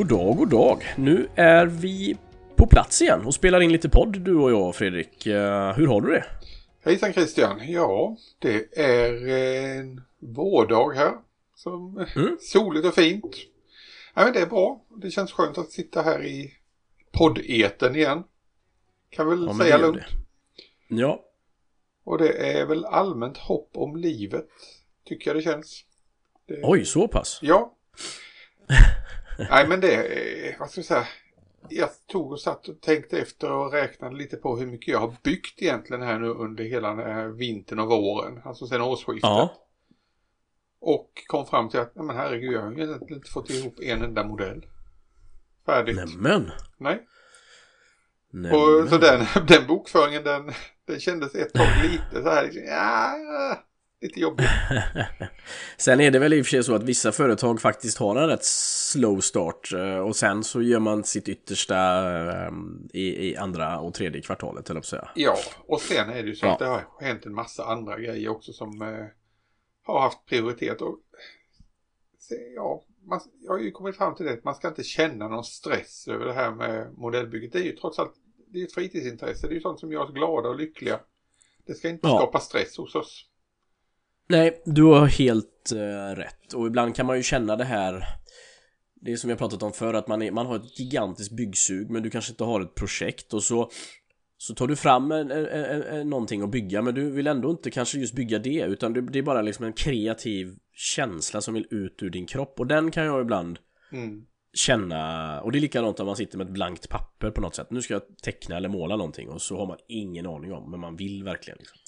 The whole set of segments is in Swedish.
God dag, god dag. Nu är vi på plats igen och spelar in lite podd du och jag Fredrik. Eh, hur har du det? Hejsan Christian! Ja, det är en vårdag här. Som mm. Soligt och fint. Ja, men det är bra. Det känns skönt att sitta här i poddeten igen. Kan väl ja, säga lugnt. Det. Ja. Och det är väl allmänt hopp om livet. Tycker jag det känns. Det... Oj, så pass? Ja. Nej men det, vad ska jag säga. Jag tog och satt och tänkte efter och räknade lite på hur mycket jag har byggt egentligen här nu under hela vintern och våren. Alltså sen årsskiftet. Ja. Och kom fram till att, nej men herregud, jag har inte fått ihop en enda modell. Färdigt. Nämen. Nej. Nämen. Och så den, den bokföringen den, den kändes ett tag lite så här, liksom, ja, lite jobbigt. sen är det väl i och för sig så att vissa företag faktiskt har en rätt slow start eh, och sen så gör man sitt yttersta eh, i, i andra och tredje kvartalet, eller säga. Ja, och sen är det ju så ja. att det har hänt en massa andra grejer också som eh, har haft prioritet. Och, ja, man, jag har ju kommit fram till det att man ska inte känna någon stress över det här med modellbygget. Det är ju trots allt det är ett fritidsintresse. Det är ju sånt som gör oss glada och lyckliga. Det ska inte ja. skapa stress hos oss. Nej, du har helt uh, rätt. Och ibland kan man ju känna det här Det är som jag pratat om förr att man, är, man har ett gigantiskt byggsug men du kanske inte har ett projekt och så Så tar du fram en, en, en, en, någonting att bygga men du vill ändå inte kanske just bygga det utan det, det är bara liksom en kreativ känsla som vill ut ur din kropp och den kan jag ibland mm känna, och det är likadant om man sitter med ett blankt papper på något sätt. Nu ska jag teckna eller måla någonting och så har man ingen aning om, men man vill verkligen. Liksom.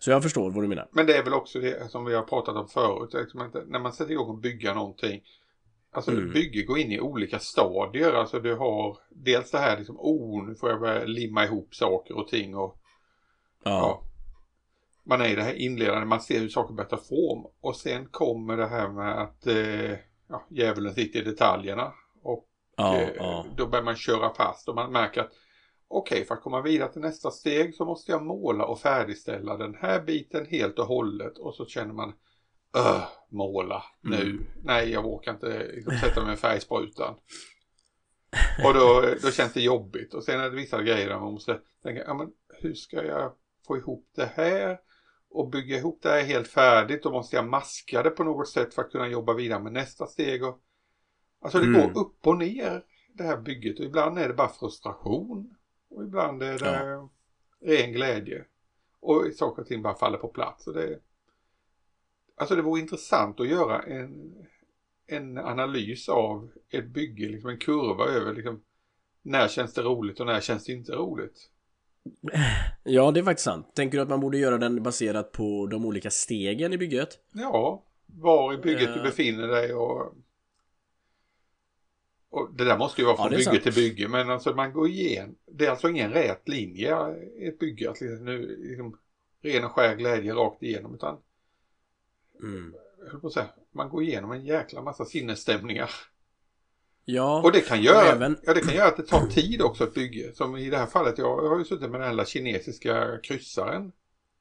Så jag förstår vad du menar. Men det är väl också det som vi har pratat om förut, liksom när man sätter igång och bygga någonting. Alltså mm. bygge går in i olika stadier, alltså du har dels det här liksom, oh nu får jag börja limma ihop saker och ting och ja. ja man är i det här inledande, man ser hur saker börjar ta form och sen kommer det här med att eh, ja, djävulen sitter i detaljerna. Ja, eh, ja. Då börjar man köra fast och man märker att okej, okay, för att komma vidare till nästa steg så måste jag måla och färdigställa den här biten helt och hållet och så känner man Öh, måla nu. Mm. Nej, jag vågar inte liksom, sätta mig med färgsprutan. Och då, då känns det jobbigt. Och sen är det vissa grejer där man måste tänka, ja men hur ska jag få ihop det här? Och bygga ihop det här helt färdigt. Då måste jag maska det på något sätt för att kunna jobba vidare med nästa steg. Och Alltså det mm. går upp och ner det här bygget och ibland är det bara frustration och ibland är det ja. ren glädje. Och saker och ting bara faller på plats. Och det, alltså det vore intressant att göra en, en analys av ett bygge, liksom en kurva över liksom, när känns det roligt och när känns det inte roligt. Ja, det är faktiskt sant. Tänker du att man borde göra den baserat på de olika stegen i bygget? Ja, var i bygget du befinner dig och och det där måste ju vara från ja, bygge sant. till bygge men alltså man går igen. Det är alltså ingen rät linje i ett bygge. Att liksom, nu, liksom, ren och skär glädje rakt igenom utan mm. på att säga, man går igenom en jäkla massa sinnesstämningar. Ja, och det kan, göra, även... ja, det kan göra att det tar tid också att bygga. Som i det här fallet, jag har ju suttit med den här kinesiska kryssaren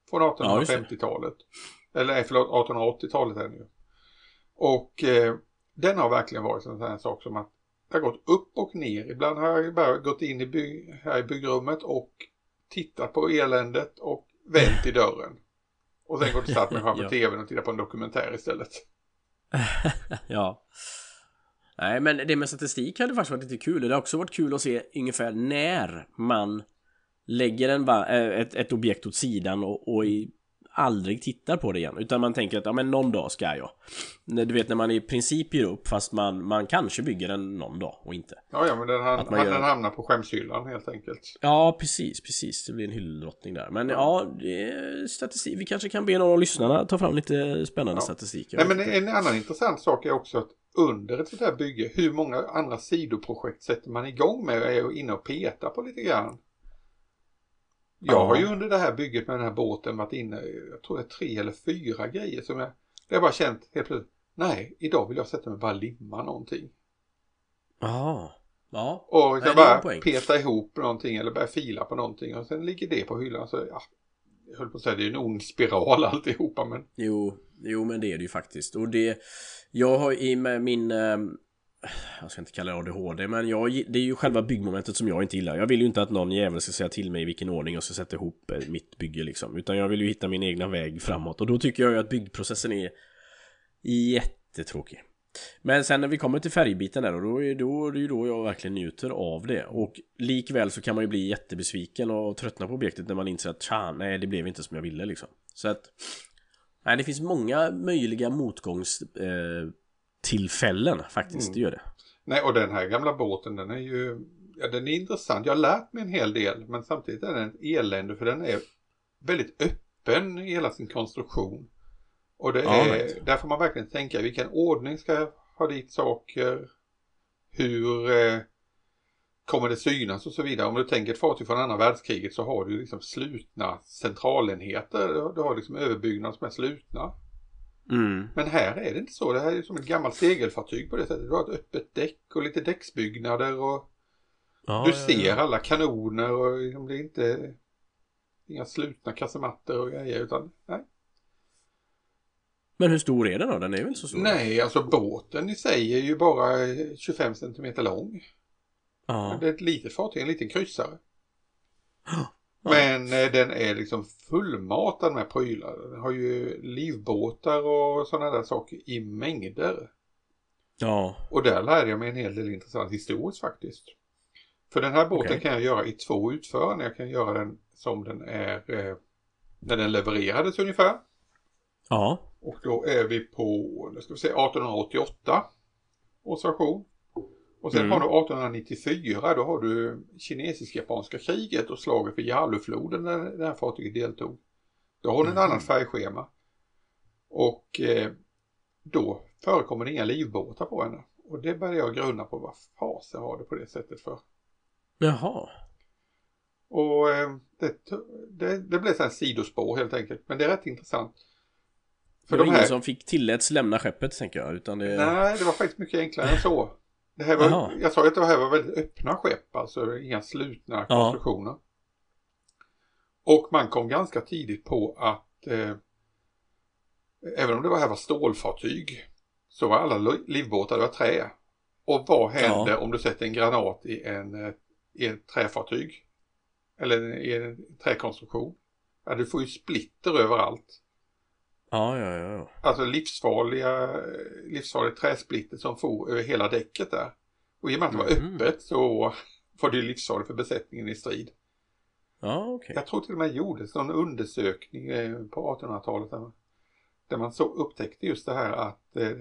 från 1850-talet. Ja, Eller förlåt, 1880-talet är den ju. Och eh, den har verkligen varit en sån här sak som att det har gått upp och ner. Ibland har jag bara gått in i bygg, här i byggrummet och tittat på eländet och vänt i dörren. Och sen gått och satt mig framför ja. tvn och tittat på en dokumentär istället. ja. Nej, men det med statistik hade faktiskt varit lite kul. Det har också varit kul att se ungefär när man lägger en, ett, ett objekt åt sidan och, och i aldrig tittar på det igen. Utan man tänker att ja men någon dag ska jag. Du vet när man i princip ger upp fast man, man kanske bygger den någon dag och inte. Ja ja men den, han, han, gör... den hamnar på skämshyllan helt enkelt. Ja precis precis. Det blir en hylldrottning där. Men ja, ja statistik Vi kanske kan be någon av lyssnarna ta fram lite spännande ja. statistik. Nej men en annan intressant sak är också att under ett sånt här bygge hur många andra sidoprojekt sätter man igång med? Och är inne och petar på lite grann jag har ju under det här bygget med den här båten varit inne, jag tror det är tre eller fyra grejer som jag, jag har bara känt helt plötsligt, nej, idag vill jag sätta mig och bara limma någonting. Ja. Ja. Och det är en bara peta ihop någonting eller börja fila på någonting och sen ligger det på hyllan. Så ja, jag höll på att säga det är ju en ond spiral alltihopa men Jo, jo men det är det ju faktiskt. Och det, jag har i med min, ehm, jag ska inte kalla det ADHD, men jag, det är ju själva byggmomentet som jag inte gillar. Jag vill ju inte att någon jävel ska säga till mig i vilken ordning jag ska sätta ihop eh, mitt bygge liksom. Utan jag vill ju hitta min egna väg framåt. Och då tycker jag ju att byggprocessen är jättetråkig. Men sen när vi kommer till färgbiten där och då är, då är det ju då jag verkligen njuter av det. Och likväl så kan man ju bli jättebesviken och tröttna på objektet när man inser att tja, nej det blev inte som jag ville liksom. Så att Nej det finns många möjliga motgångs eh, tillfällen faktiskt, det gör det. nej och den här gamla båten den är ju ja, den är intressant. Jag har lärt mig en hel del men samtidigt är den ett elände för den är väldigt öppen i hela sin konstruktion. Och det Ja, är, där får man verkligen tänka i vilken ordning ska jag ha dit saker, hur eh, kommer det synas och så vidare. Om du tänker ett fartyg från andra världskriget så har du liksom slutna centralenheter. Du har- liksom överbyggnad som är slutna. Mm. Men här är det inte så. Det här är ju som ett gammalt segelfartyg på det sättet. Du har ett öppet däck och lite däcksbyggnader och Ja, du ja, ser ja. alla kanoner och liksom det är inte inga slutna kasematter och grejer utan nej. Men hur stor är den då? Den är väl inte så stor? Nej, alltså båten i sig är ju bara 25 centimeter lång. Ja. Det är ett litet fartyg, en liten kryssare. Men eh, den är liksom fullmatad med prylar. Den har ju livbåtar och sådana där saker i mängder. Ja. Och där lärde jag mig en hel del intressant historiskt faktiskt. För den här båten Okej. kan jag göra i två utföranden. Jag kan göra den som den är eh, när den levererades ungefär. Ja. Och då är vi på, nu ska vi se, 1888 års version. Och sen Mm. har du 1894, då har du kinesisk-japanska kriget och slaget för Yalufloden där det här fartyget deltog. Då har du ett Mhm. annat färgschema. Och eh, då förekommer det inga livbåtar på henne. Och det började jag grunna på, vad fasen har det på det sättet för? Jaha. Och eh, det, det, det blev så här sidospår helt enkelt. Men det är rätt intressant. För det var ingen som fick tilläts lämna skeppet tänker jag, utan det... Nej, det var faktiskt mycket enklare än så. Det här var, Jaha. jag sa ju att det här var väldigt öppna skepp, alltså inga slutna Ja. konstruktioner. Och man kom ganska tidigt på att eh, även om det var här var stålfartyg så var alla li- livbåtar det var trä. Och vad händer om du sätter en granat i en eh, i ett träfartyg? Eller i en träkonstruktion? Ja, du får ju splitter överallt. Ja, ja, ja. ja. Alltså livsfarliga, livsfarligt träsplitter som for över hela däcket där. Och i och med att det var Mhm. öppet så var det livsfarligt för besättningen i strid. Ja, okej. Jag tror till och med gjordes någon undersökning eh, på 1800-talet där man, där man så upptäckte just det här att eh,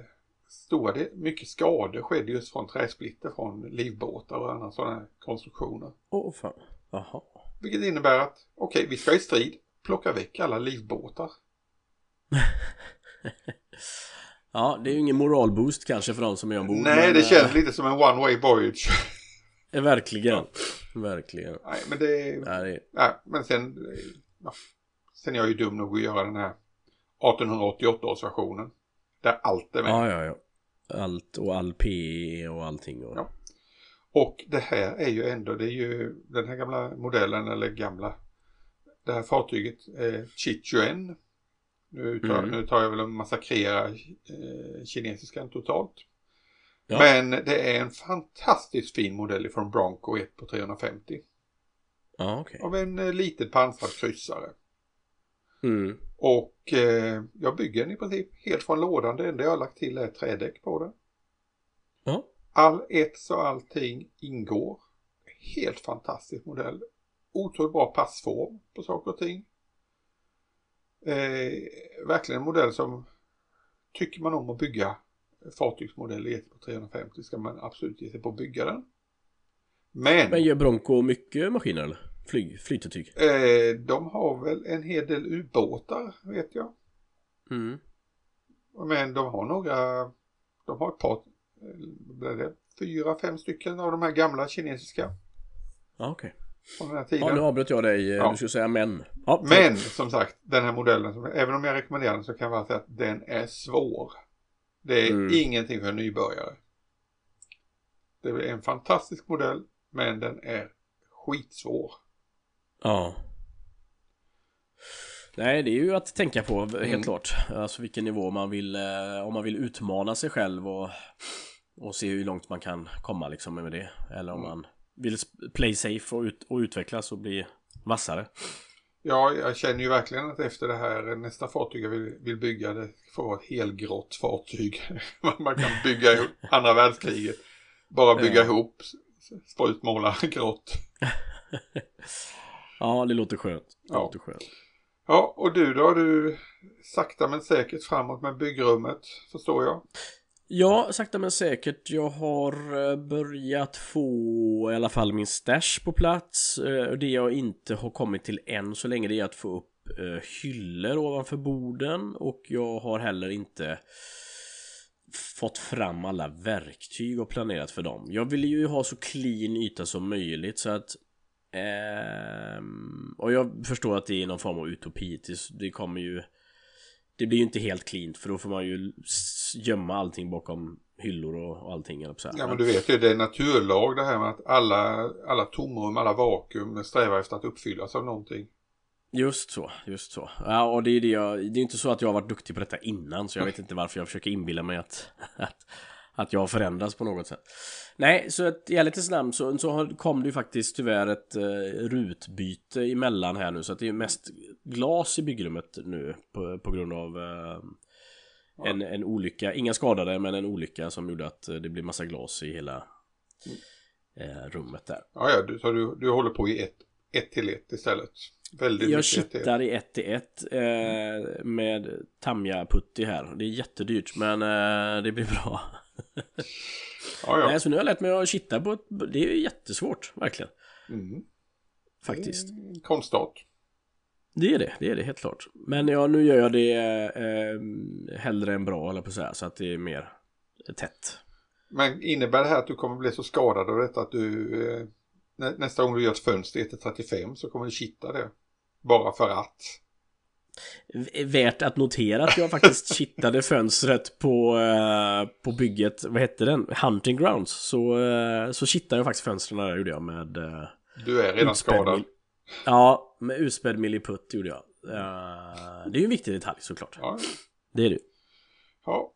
stora, del- mycket skador skedde just från träsplitter från livbåtar och andra sådana här konstruktioner. Åh, fan. Jaha. Vilket innebär att okej, vi ska i strid, plocka väck alla livbåtar. Ja, det är ju ingen moralboost kanske för de som är ombord. Nej, men, det känns lite som en one way voyage. eh, Verkligen. Verkligen. Nej, men det Nej, det... Nej, men sen, sen är jag ju dum nog att göra den här 1888 års versionen. Där allt är med. Ja, ja, ja. Allt och all PE och allting. Och... Ja. Och det här är ju ändå, det är ju den här gamla modellen, eller gamla, det här fartyget, eh, Chichuen. Nu tar, Mm. nu tar jag väl och massakrerar eh, kinesiskan totalt. Ja. Men det är en fantastiskt fin modell från Bronco 1 på 350. Ja, okej. Av en eh, liten pansrad kryssare. Mm. Och eh, jag bygger den i princip helt från lådan. Det enda jag har lagt till är trädäck på den. Ja. All ets och allting ingår. Helt fantastisk modell. Otroligt bra passform på saker och ting. Eh, verkligen en modell som tycker man om att bygga fartygsmodell i 1 på 350 ska man absolut ge sig på att bygga den. Men, Men gör Bronco mycket maskiner eller? Flyg, flytetyg? eh, de har väl en hel del ubåtar vet jag. Mm. Men de har några, de har ett par, eh, vad är det, fyra, fem stycken av de här gamla kinesiska okej. Från den här Ja, tiden. nu avbröt jag dig. Ja. Du skulle säga men. Ja, Men som sagt, den här modellen, även om jag rekommenderar den så kan jag säga att den är svår. Det är Mm. ingenting för en nybörjare. Det är en fantastisk modell men den är skitsvår. Ja. Nej, det är ju att tänka på helt Mm. klart. Alltså vilken nivå man vill, eh, om man vill utmana sig själv och, och se hur långt man kan komma liksom med det. Eller om Mm. man vill play safe och, ut, och utvecklas och bli vassare. Ja, jag känner ju verkligen att efter det här nästa fartyg jag vill, vill bygga det får vara ett helgrått fartyg. Man kan bygga ihop andra världskriget. Bara bygga ihop, sprutmåla grått. Ja, det låter skönt. Det Ja. låter skönt. Ja, och du då? Du sakta men säkert framåt med byggrummet, förstår jag. Ja, sakta men säkert. Jag har eh, börjat få i alla fall min stash på plats. Eh, det jag inte har kommit till än så länge det är att få upp eh, hyllor ovanför borden och jag har heller inte fått fram alla verktyg och planerat för dem. Jag vill ju ha så clean yta som möjligt så att eh, och jag förstår att det är någon form av utopi. Det- Det kommer ju det blir ju inte helt cleant för då får man ju gömma allting bakom hyllor och, och allting eller så här. Ja, men du vet ju, det är naturlag det här med att alla, alla tomrum, alla vakuum strävar efter att uppfyllas av någonting. Just så, just så. Ja, och det är det jag, det är inte så att jag har varit duktig på detta innan så jag vet inte varför jag försöker inbilla mig att, att, att jag har förändrats på något sätt. Nej, så att i ärlighetens namn så, så kom det ju faktiskt tyvärr ett eh, rutbyte emellan här nu så att det är mest glas i byggrummet nu på, på grund av eh, en, en olycka, inga skadade men en olycka som gjorde att eh, det blev massa glas i hela eh, rummet där. Ja, ja, du, så du, du håller på i ett, ett till ett istället. Väldigt Jag ett. kittar i 1 till 1 eh, med Tamja Putti här. Det är jättedyrt men eh, det blir bra. Ja, ja. Nej, så nu har jag lärt mig att kitta på ett... Det är jättesvårt, verkligen. Mm. Faktiskt. Mm, Konstart. Det är det, det är det helt klart. Men ja, nu gör jag det eh, hellre än bra, eller på att säga, så att det är mer tätt. Men innebär det här att du kommer bli så skadad av detta att du eh, nä, nästa gång du gör ett fönster i 35 så kommer du kitta det? Bara för att? Värt att notera att jag faktiskt kittade fönstret på, eh, på bygget, vad hette den? Hunting Grounds. Så, eh, så kittade jag faktiskt fönstren där gjorde jag med eh, Du är redan skadad. Ja, med utspädd milliputt gjorde jag. Eh, det är ju en viktig detalj såklart. Ja, Det är det. ja.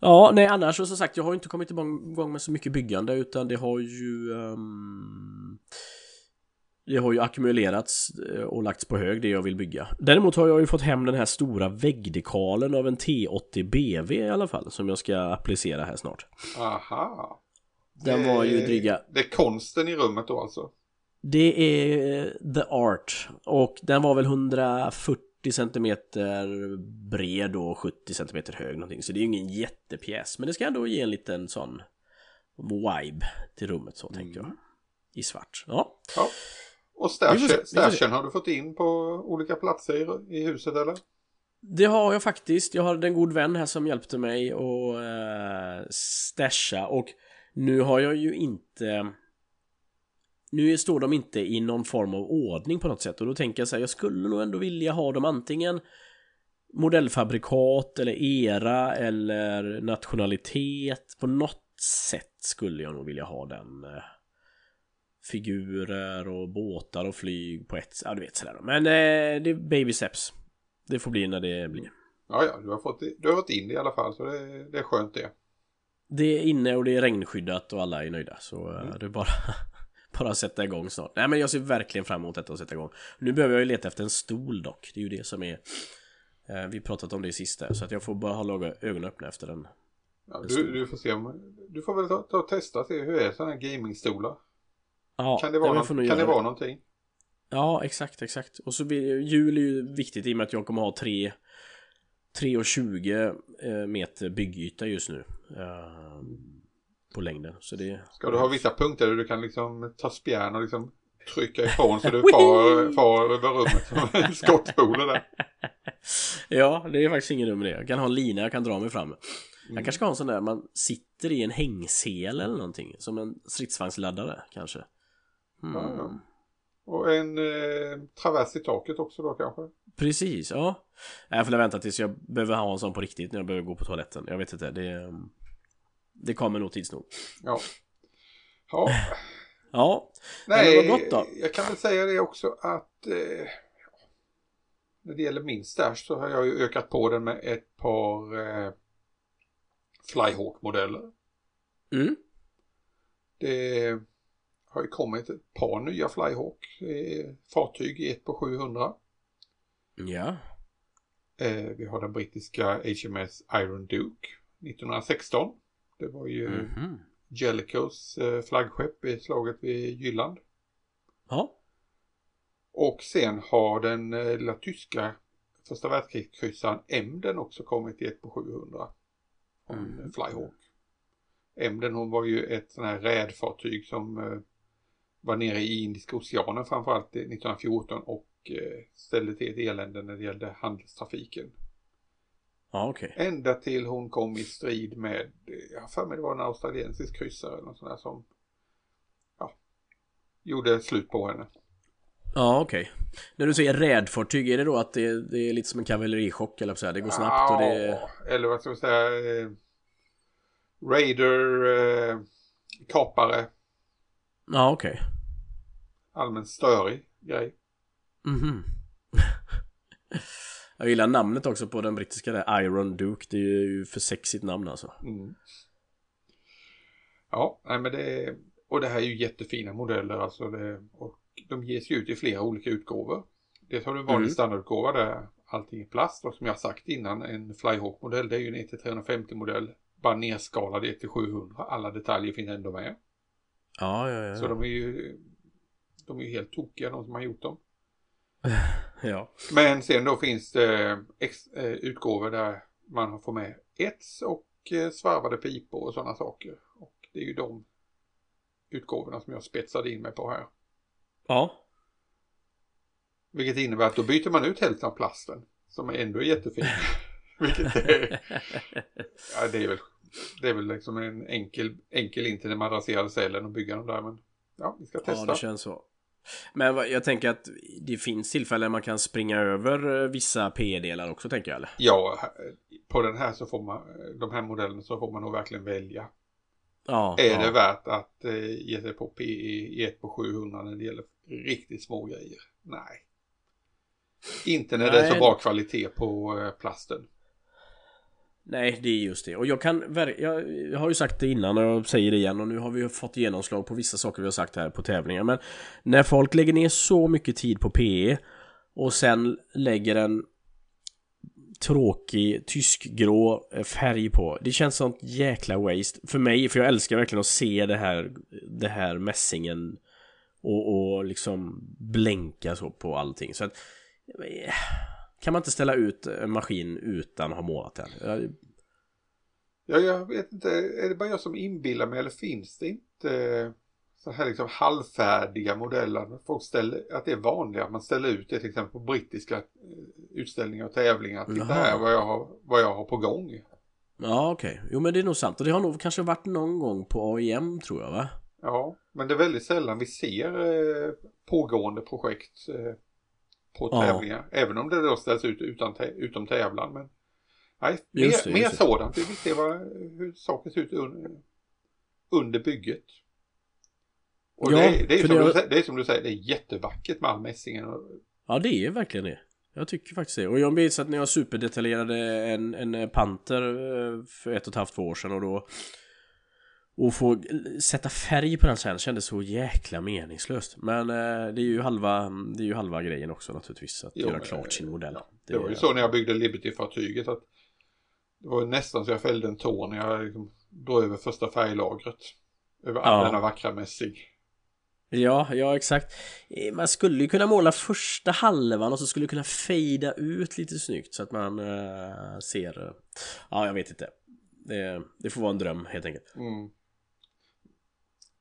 Ja, nej annars så som sagt, jag har inte kommit igång med så mycket byggande utan det har ju ehm, Det har ju ackumulerats eh, och lagts på hög det jag vill bygga. Däremot har jag ju fått hem den här stora väggdekalen av en T80 BV i alla fall som jag ska applicera här snart. Aha. Den var ju Det- dryga Det är konsten i rummet då alltså? Det är The Art och den var väl 140 cm bred och 70 cm hög någonting så det är ju ingen jättepjäs men det ska ändå ge en liten sån vibe till rummet så tänkte jag. I svart. Ja. Ja. Och stashen, har du fått in på olika platser i, huset eller? Det har jag faktiskt. Jag hade en god vän här som hjälpte mig att eh, stasha och nu har jag ju inte nu står de inte i någon form av ordning på något sätt. Och då tänker jag så här, jag skulle nog ändå vilja ha dem antingen modellfabrikat eller era eller nationalitet. På något sätt skulle jag nog vilja ha den eh, figurer och båtar och flyg på ett ja du vet sådär men eh, det är baby steps. Det får bli när det blir. Ja, ja, du har fått, du har fått in det i alla fall så det, det är skönt det. det är inne och det är regnskyddat och alla är nöjda så eh, det är bara bara sätta igång snart nej men jag ser verkligen fram emot detta och sätta igång nu behöver jag ju leta efter en stol dock det är ju det som är eh, vi pratat om det sist där så att jag får bara hålla ög- ögonen öppna efter den Ja, du, du får se om, du får väl ta, ta och testa se hur är sådana här gamingstolar? ja Kan det vara, någon, kan det vara någonting? Ja, exakt, exakt. Och så blir jul är ju viktigt i och med att jag kommer ha 3 3,20 eh, meter byggyta just nu. På längden. Så det... Ska du ha vissa punkter där du kan liksom ta spjärn och liksom trycka ifrån så du far, far över rummet som en skottspole där? Ja, det är faktiskt ingen dum idé. Jag kan ha en lina jag kan dra mig fram. Mm. Jag kanske ska ha en sån där man sitter i en hängsel eller någonting. Som en stridsvagnsladdare kanske. Hmm. Ja, ja. Och en eh, travers i taket också då kanske? Precis, ja. Jag får vänta tills jag behöver ha en sån på riktigt när jag behöver gå på toaletten. Jag vet inte, det... Det kommer nog tids nog. Ja. Ja. Ja. Nej, vad gott då. jag kan väl säga det också att eh, när det gäller min stash så har jag ju ökat på den med ett par eh, Flyhawk-modeller. Mm. Det har ju kommit ett par nya Flyhawk eh, fartyg i ett på 700. Ja. Eh, vi har den brittiska HMS Iron Duke 1916. Det var ju Mhm. Jellicos eh, flaggskepp i slaget vid Jylland. Ja. Och sen har den eh, lilla tyska första världskrigskryssaren Emden också kommit i ett på 700. Från Mm. mm. Flyhawk. Emden hon var ju ett sån här rädfartyg som eh, var nere i Indiska oceanen framförallt 1914 och eh, ställde till ett elände när det gällde handelstrafiken. Ja, okej. Ända till hon kom i strid med, jag har för mig det var en australiensisk kryssare eller något sånt där som ja, gjorde slut på henne. Ja, okej. När du säger rädfartyg, är det då att det, det är lite som en kavallerichock eller så? Det går snabbt och det... Eller vad ska man säga, eh, Raider, eh, kapare, Ja, okej. allmänt störig grej. Mhm. Jag gillar namnet också på den brittiska där, Iron Duke. Det är ju för sexigt namn alltså. Mm. Ja, nej men det är, och det här är ju jättefina modeller alltså det, och de ges ju ut i flera olika utgåvor. Dels har du en vanlig Mm. standardutgåva där allting är plast och som jag sagt innan en Flyhawk-modell det är ju en 1-350 modell bara nedskalad 1-700. Alla detaljer finns ändå med. Ja, ja, ja. Så de är ju de är ju helt tokiga de som har gjort dem. Ja. Men sen då finns det ex, eh, utgåvor där man får med ets och eh, svarvade pipor och sådana saker. Och det är ju de utgåvorna som jag spetsade in mig på här. Ja. Vilket innebär att då byter man ut hälften av plasten. Som ändå är jättefin. Vilket är, ja, det är väl, det är väl liksom en enkel, enkel in till den madrasserade cellen och bygga dem där. Men ja, vi ska Ja, testa. det känns så. Men jag tänker att det finns tillfällen man kan springa över eh, vissa P-delar också, tänker jag eller? Ja, på den här så får man, de här modellerna så får man nog verkligen välja. Ja. Är ja. det värt att eh, ge sig på PE i ett på 700 när det gäller riktigt små grejer? Nej. Inte när det är så Nej. bra kvalitet på eh, plasten. Nej, det är just det. Och jag kan jag, har ju sagt det innan och jag säger det igen och nu har vi ju fått genomslag på vissa saker vi har sagt här på tävlingar. Men när folk lägger ner så mycket tid på PE och sen lägger en tråkig tyskgrå eh, färg på. Det känns sånt jäkla waste för mig, för jag älskar verkligen att se det här, det här mässingen och, och liksom blänka så på allting. Så att eh, kan man inte ställa ut en maskin utan att ha målat den? Jag- Ja, jag vet inte, är det bara jag som inbillar mig eller finns det inte eh, så här liksom halvfärdiga modeller? Folk ställer, att det är vanligt att man ställer ut det till exempel på brittiska eh, utställningar och tävlingar. Titta här vad jag, har, vad jag har på gång. Ja, okej. Jo, men det är nog sant. Och det har nog kanske varit någon gång på AIM, tror jag, va? Ja, men det är väldigt sällan vi ser eh, pågående projekt eh, på Ja. tävlingar. Även om det då ställs ut utan utom tävlan. Men nej, Just mer, det, mer sådant. Vi vill se vad, hur saker ser ut un, under bygget. Och Ja, det, är- det, är som det du, har- säger- det är som du säger, det är jättevackert med all mässingen. Ja, det är verkligen det. Jag tycker faktiskt det. Och jag minns att när jag superdetaljerade en, en panter eh, för ett och ett halvt, två år sedan och då och få sätta färg på den sen kändes så jäkla meningslöst. Men eh, det är ju halva, det är ju halva grejen också naturligtvis. Att Jo, göra men, klart sin modell. Ja, det, var ju så när jag byggde Liberty-fartyget att det var nästan så jag fällde en tår när jag liksom drog över första färglagret. Över all Ja. denna vackra mässing. Ja, ja exakt. Eh, Man skulle ju kunna måla första halvan och så skulle det kunna fejda ut lite snyggt så att man eh, ser... ja, jag vet inte. Det, det får vara en dröm helt enkelt. Mm.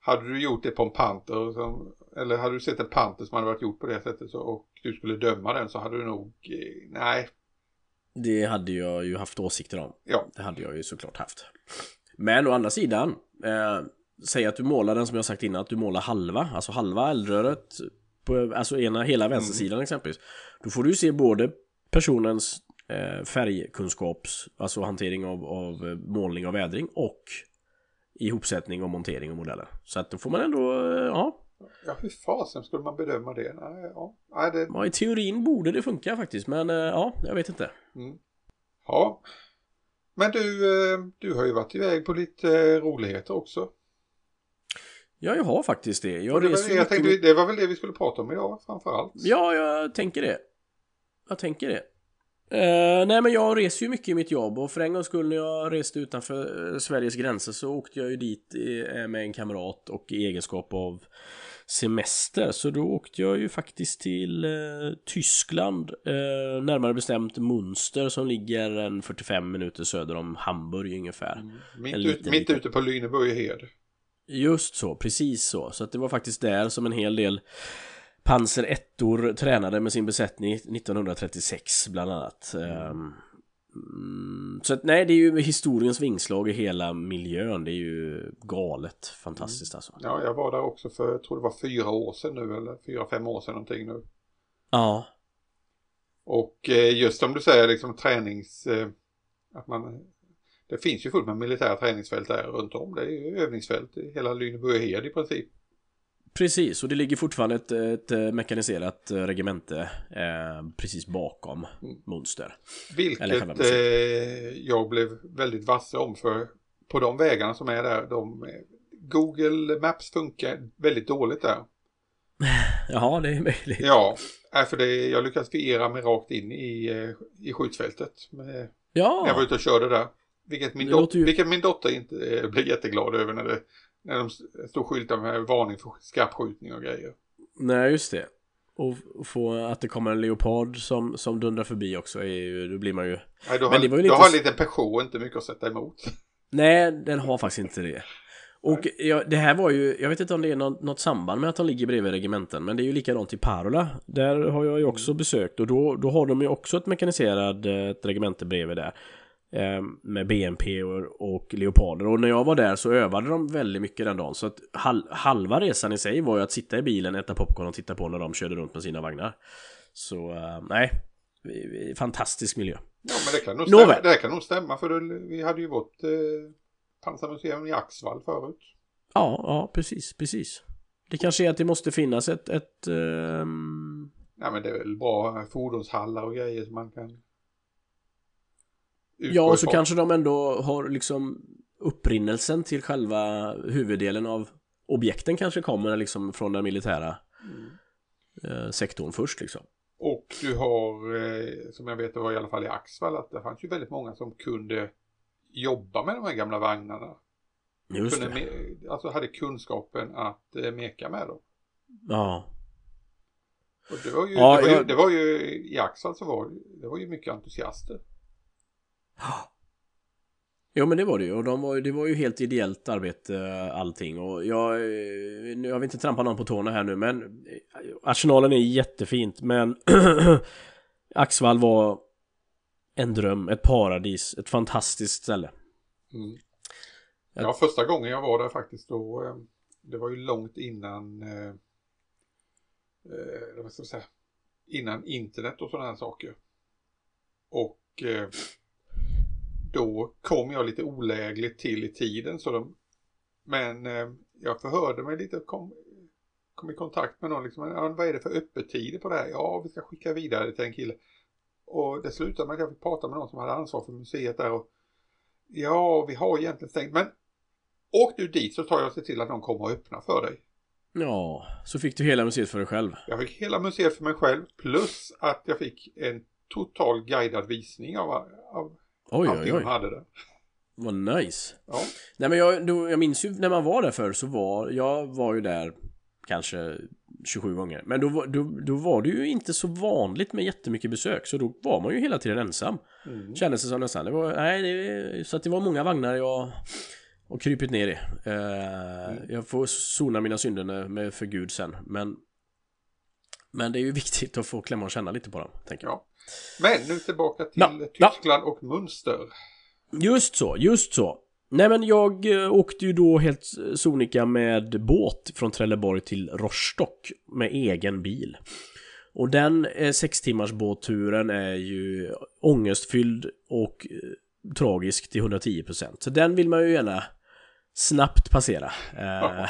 Hade du gjort det på en panter, som, eller hade du sett en panter som hade varit gjort på det sättet så, och du skulle döma den så hade du nog, eh, nej, Det hade jag ju haft åsikter om. ja, Det hade jag ju såklart haft. Men å andra sidan, eh, säg att du målar den som jag sagt innan, att du målar halva, alltså halva eldröret, på, alltså ena, hela vänstersidan exempelvis. Då får du se både personens eh, färgkunskaps, alltså hantering av, av eh, målning och vädring och ihopsättning och montering och modeller. Så att då får man ändå, eh, ja. Ja, hur fasen skulle man bedöma det? Nej, ja. Nej, det... ja, i teorin borde det funka faktiskt, men eh, ja, jag vet inte. Mm. Ja. Men du, eh, du har ju varit iväg på lite roligheter också. Ja, jag har faktiskt det. Jag, det, var, jag tänkte, det var väl det vi skulle prata om idag framförallt. Ja, jag tänker det. Jag tänker det. Uh, nej men jag reser ju mycket i mitt jobb och för en gångs skull när jag reste utanför uh, Sveriges gränser så åkte jag ju dit uh, med en kamrat och i egenskap av semester så då åkte jag ju faktiskt till Tyskland närmare bestämt Munster som ligger en 45 minuter söder om Hamburg ungefär. Mm. Mitt, ut, mitt ute på Lüneburg Just så, precis så. Så att det var faktiskt där som en hel del Panzer 1 tränade med sin besättning 1936 bland annat. Mm. Så att, nej, det är ju historiens vingslag i hela miljön. Det är ju galet fantastiskt alltså. Ja, jag var där också för, jag tror det var fyra år sedan nu, eller fyra, fem år sedan någonting nu. Ja. Och eh, just som du säger, liksom tränings... Eh, att man... Det finns ju fullt med militära träningsfält där runt om. Det är ju övningsfält i hela Lüneburg i princip. Precis, och det ligger fortfarande ett, ett eh, mekaniserat eh, regemente eh, precis bakom mm. Monster. Vilket eh, jag blev väldigt vasse om för på de vägarna som är där, de, Google Maps funkar väldigt dåligt där. Ja, det är möjligt. Ja, för det, jag lyckades fiera mig rakt in i, i skjutfältet. Med, ja. När jag var ute och körde där. Vilket min, dot, ju... vilket min dotter inte blev jätteglad över när det när de stod skyltar med varning för skarpskjutning och grejer. Nej, just det. Och få att det kommer en leopard som, som dundrar förbi också är ju, då blir man ju... Nej, du har, det var ju lite... har en liten Peugeot inte mycket att sätta emot. Nej, den har faktiskt inte det. Och ja, det här var ju, jag vet inte om det är något, något, samband med att de ligger bredvid regementen, men det är ju likadant i Parola. Där har jag ju också mm. besökt och då, då har de ju också ett mekaniserad ett regemente bredvid där. Eh, med BNP och, och Leoparder och när jag var där så övade de väldigt mycket den dagen så att hal halva resan i sig var ju att sitta i bilen, äta popcorn och titta på när de körde runt med sina vagnar. Så uh, nej, fantastisk miljö. Ja men det kan nog stämma, det kan nog stämma för vi hade ju vårt eh, pansarmuseum i Axvall förut. Ja, ja precis, precis. Det kanske är att det måste finnas ett... ett um... Nej men det är väl bra fordonshallar och grejer som man kan Ja, och så kanske de ändå har liksom upprinnelsen till själva huvuddelen av objekten kanske kommer liksom från den militära mm. eh, sektorn först liksom. Och du har, eh, som jag vet det var i alla fall i Axvall, att det fanns ju väldigt många som kunde jobba med de här gamla vagnarna. Just kunde det. Alltså hade kunskapen att eh, meka med dem. Ja. Och det var ju, ja, det, var ju jag... det var ju i Axvall så var det var ju mycket entusiaster. Jo men det var det ju och de var, det var ju helt ideellt arbete allting och jag, eh, jag vill inte trampa någon på tårna här nu men eh, Arsenalen är jättefint men Axvall var en dröm, ett paradis, ett fantastiskt ställe. Mm. Ja, första gången jag var där faktiskt då, eh, det var ju långt innan, eh, vad ska jag säga, innan internet och sådana här saker. Och eh, då kom jag lite olägligt till i tiden. Så de, men eh, jag förhörde mig lite och kom, kom i kontakt med någon. Liksom, ja, vad är det för öppettider på det här? Ja, vi ska skicka vidare till en kille. Och det slutade med att jag fick prata med någon som hade ansvar för museet där. Och, ja, vi har egentligen stängt. Men åk du dit så tar jag och ser till att någon kommer och öppnar för dig. Ja, så fick du hela museet för dig själv. Jag fick hela museet för mig själv. Plus att jag fick en total guidad visning av, av Oj, oj, oj. hade det. Vad nice. Ja. Nej men jag, då, jag minns ju när man var där förr så var, jag var ju där kanske 27 gånger. Men då, då, då var det ju inte så vanligt med jättemycket besök. Så då var man ju hela tiden ensam. Mm. Kändes det som nästan. Det var, nej, det, så att det var många vagnar jag och krypit ner i. Uh, mm. Jag får sona mina synder med för Gud sen. Men, men det är ju viktigt att få klämma och känna lite på dem. Tänker jag. Ja. Men nu tillbaka till ja, Tyskland ja. och Münster. Just så, just så. Nej men jag eh, åkte ju då helt sonika med båt från Trelleborg till Rostock med egen bil. Och den eh, sex timmars båtturen är ju ångestfylld och eh, tragisk till 110%. Så den vill man ju gärna snabbt passera. Eh,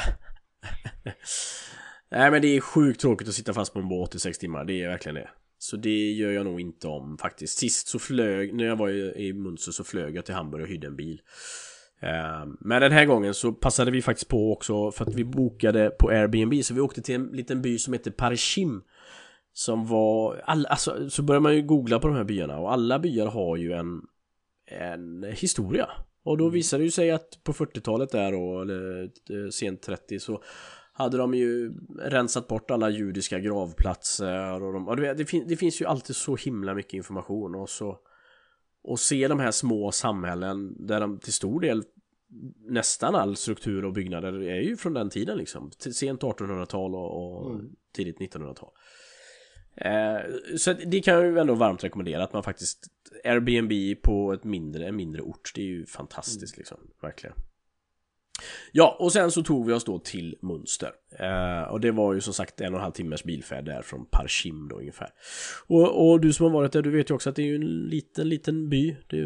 Nej men det är sjukt tråkigt att sitta fast på en båt i sex timmar, det är verkligen det. Så det gör jag nog inte om faktiskt. Sist så flög, när jag var i Munster så flög jag till Hamburg och hyrde en bil. Eh, men den här gången så passade vi faktiskt på också för att vi bokade på Airbnb så vi åkte till en liten by som heter Parchim Som var, all, alltså, så börjar man ju googla på de här byarna och alla byar har ju en En historia Och då mm. visade det ju sig att på 40-talet där och eller eh, sent 30 så hade de ju rensat bort alla judiska gravplatser och, de, och det, det, fin, det finns ju alltid så himla mycket information och så och se de här små samhällen där de till stor del nästan all struktur och byggnader är ju från den tiden liksom. Sent 1800-tal och, och mm. tidigt 1900-tal. Eh, så det kan jag ju ändå varmt rekommendera att man faktiskt Airbnb på ett mindre, en mindre ort. Det är ju fantastiskt mm. liksom, verkligen. Ja, och sen så tog vi oss då till Munster. Eh, och det var ju som sagt en och en halv timmes bilfärd där från Parchim då ungefär. Och, och, du som har varit där, du vet ju också att det är ju en liten, liten by. Det,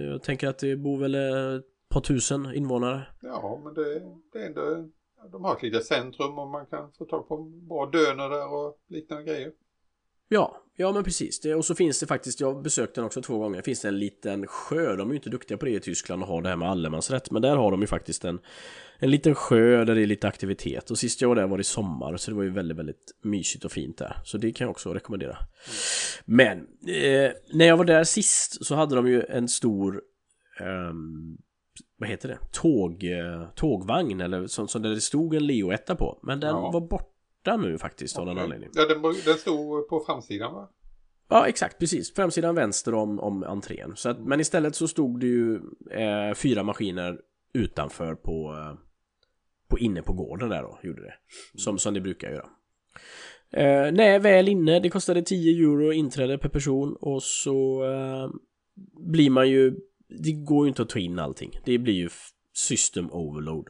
jag tänker att det bor väl ett par tusen invånare. Ja, men det, det är ändå, de har ett litet centrum och man kan få tag på bra döner där och liknande grejer. Ja, ja men precis. Det, och så finns det faktiskt, jag besökte den också två gånger, finns det en liten sjö. De är ju inte duktiga på det i Tyskland och har det här med allemansrätt. Men där har de ju faktiskt en, en liten sjö där det är lite aktivitet. Och sist jag var där var det sommar, så det var ju väldigt, väldigt mysigt och fint där. Så det kan jag också rekommendera. Mm. Men, eh, när jag var där sist så hade de ju en stor eh, vad heter det? Tåg, eh, tågvagn eller som, som där det stod en Leo etta på. Men den ja. var borta borta nu faktiskt av någon anledning. Ja, den, den stod på framsidan va? Ja, exakt, precis. Framsidan vänster om, om entrén. Så att, men istället så stod det ju eh, fyra maskiner utanför på, eh, på inne på gården där då, gjorde det. Som, som det brukar göra. Eh, nej, väl inne. Det kostade 10 euro inträde per person och så eh, blir man ju... Det går ju inte att ta in allting. Det blir ju system overload.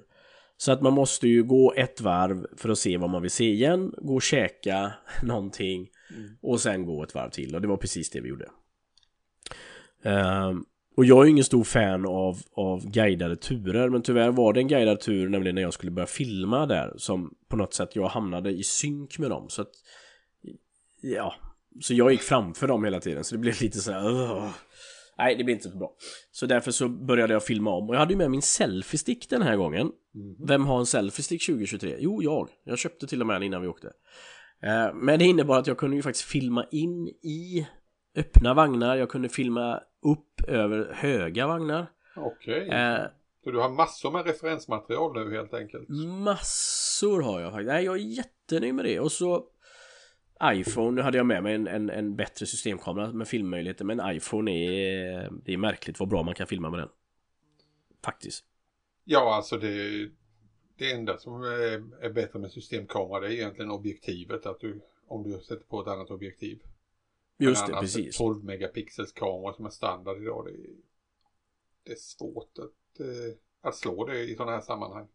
Så att man måste ju gå ett varv för att se vad man vill se igen, gå och käka någonting mm. och sen gå ett varv till och det var precis det vi gjorde. Um, och jag är ju ingen stor fan av, av guidade turer men tyvärr var det en guidad tur nämligen när jag skulle börja filma där som på något sätt jag hamnade i synk med dem så att ja så jag gick framför dem hela tiden så det blev lite så här, uh, Nej, det blir inte så bra. Så därför så började jag filma om och jag hade ju med min selfiestick den här gången. Mm. Vem har en selfiestick 2023? Jo, jag. Jag köpte till och med en innan vi åkte. Eh, men det innebar att jag kunde ju faktiskt filma in i öppna vagnar. Jag kunde filma upp över höga vagnar. Okej. Okay. Eh, så du har massor med referensmaterial nu helt enkelt? Massor har jag faktiskt. Nej, jag är jättenöjd med det. Och så iPhone, nu hade jag med mig en, en, en bättre systemkamera med filmmöjligheter Men iPhone är, det är märkligt vad bra man kan filma med den. Faktiskt. Ja alltså det Det enda som är, är bättre med systemkamera det är egentligen objektivet att du Om du sätter på ett annat objektiv. Just det, precis. 12 megapixels kamera som är standard idag det är, det är svårt att, eh, att slå det i sådana här sammanhang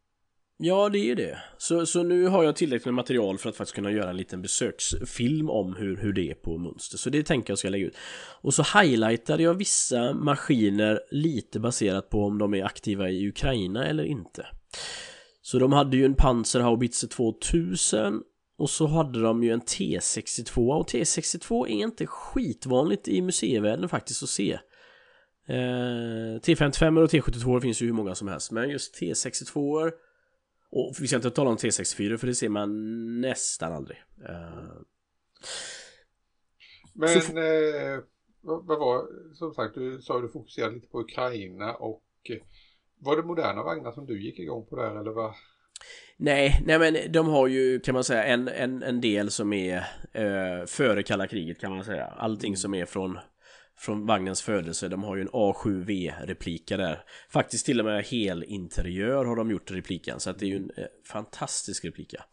Ja, det är det. Så, så nu har jag tillräckligt med material för att faktiskt kunna göra en liten besöksfilm om hur, hur det är på Munster. Så det tänker jag ska lägga ut. Och så highlightade jag vissa maskiner lite baserat på om de är aktiva i Ukraina eller inte. Så de hade ju en Panzerhaubitze 2000 och så hade de ju en T62 och T62 är inte skitvanligt i museivärlden faktiskt att se. Eh, T55 och T72 finns ju hur många som helst men just T62 och vi ska inte tala om T64 för det ser man nästan aldrig. Uh... Men så... eh, vad, var, som sagt du sa att du fokuserade lite på Ukraina och eh, var det moderna vagnar som du gick igång på där eller vad? Nej, nej men de har ju kan man säga en, en, en del som är eh, före kalla kriget kan man säga. Allting som är från från vagnens födelse. De har ju en A7V-replika där. Faktiskt till och med hel interiör har de gjort repliken. Så att det är ju en eh, fantastisk replika.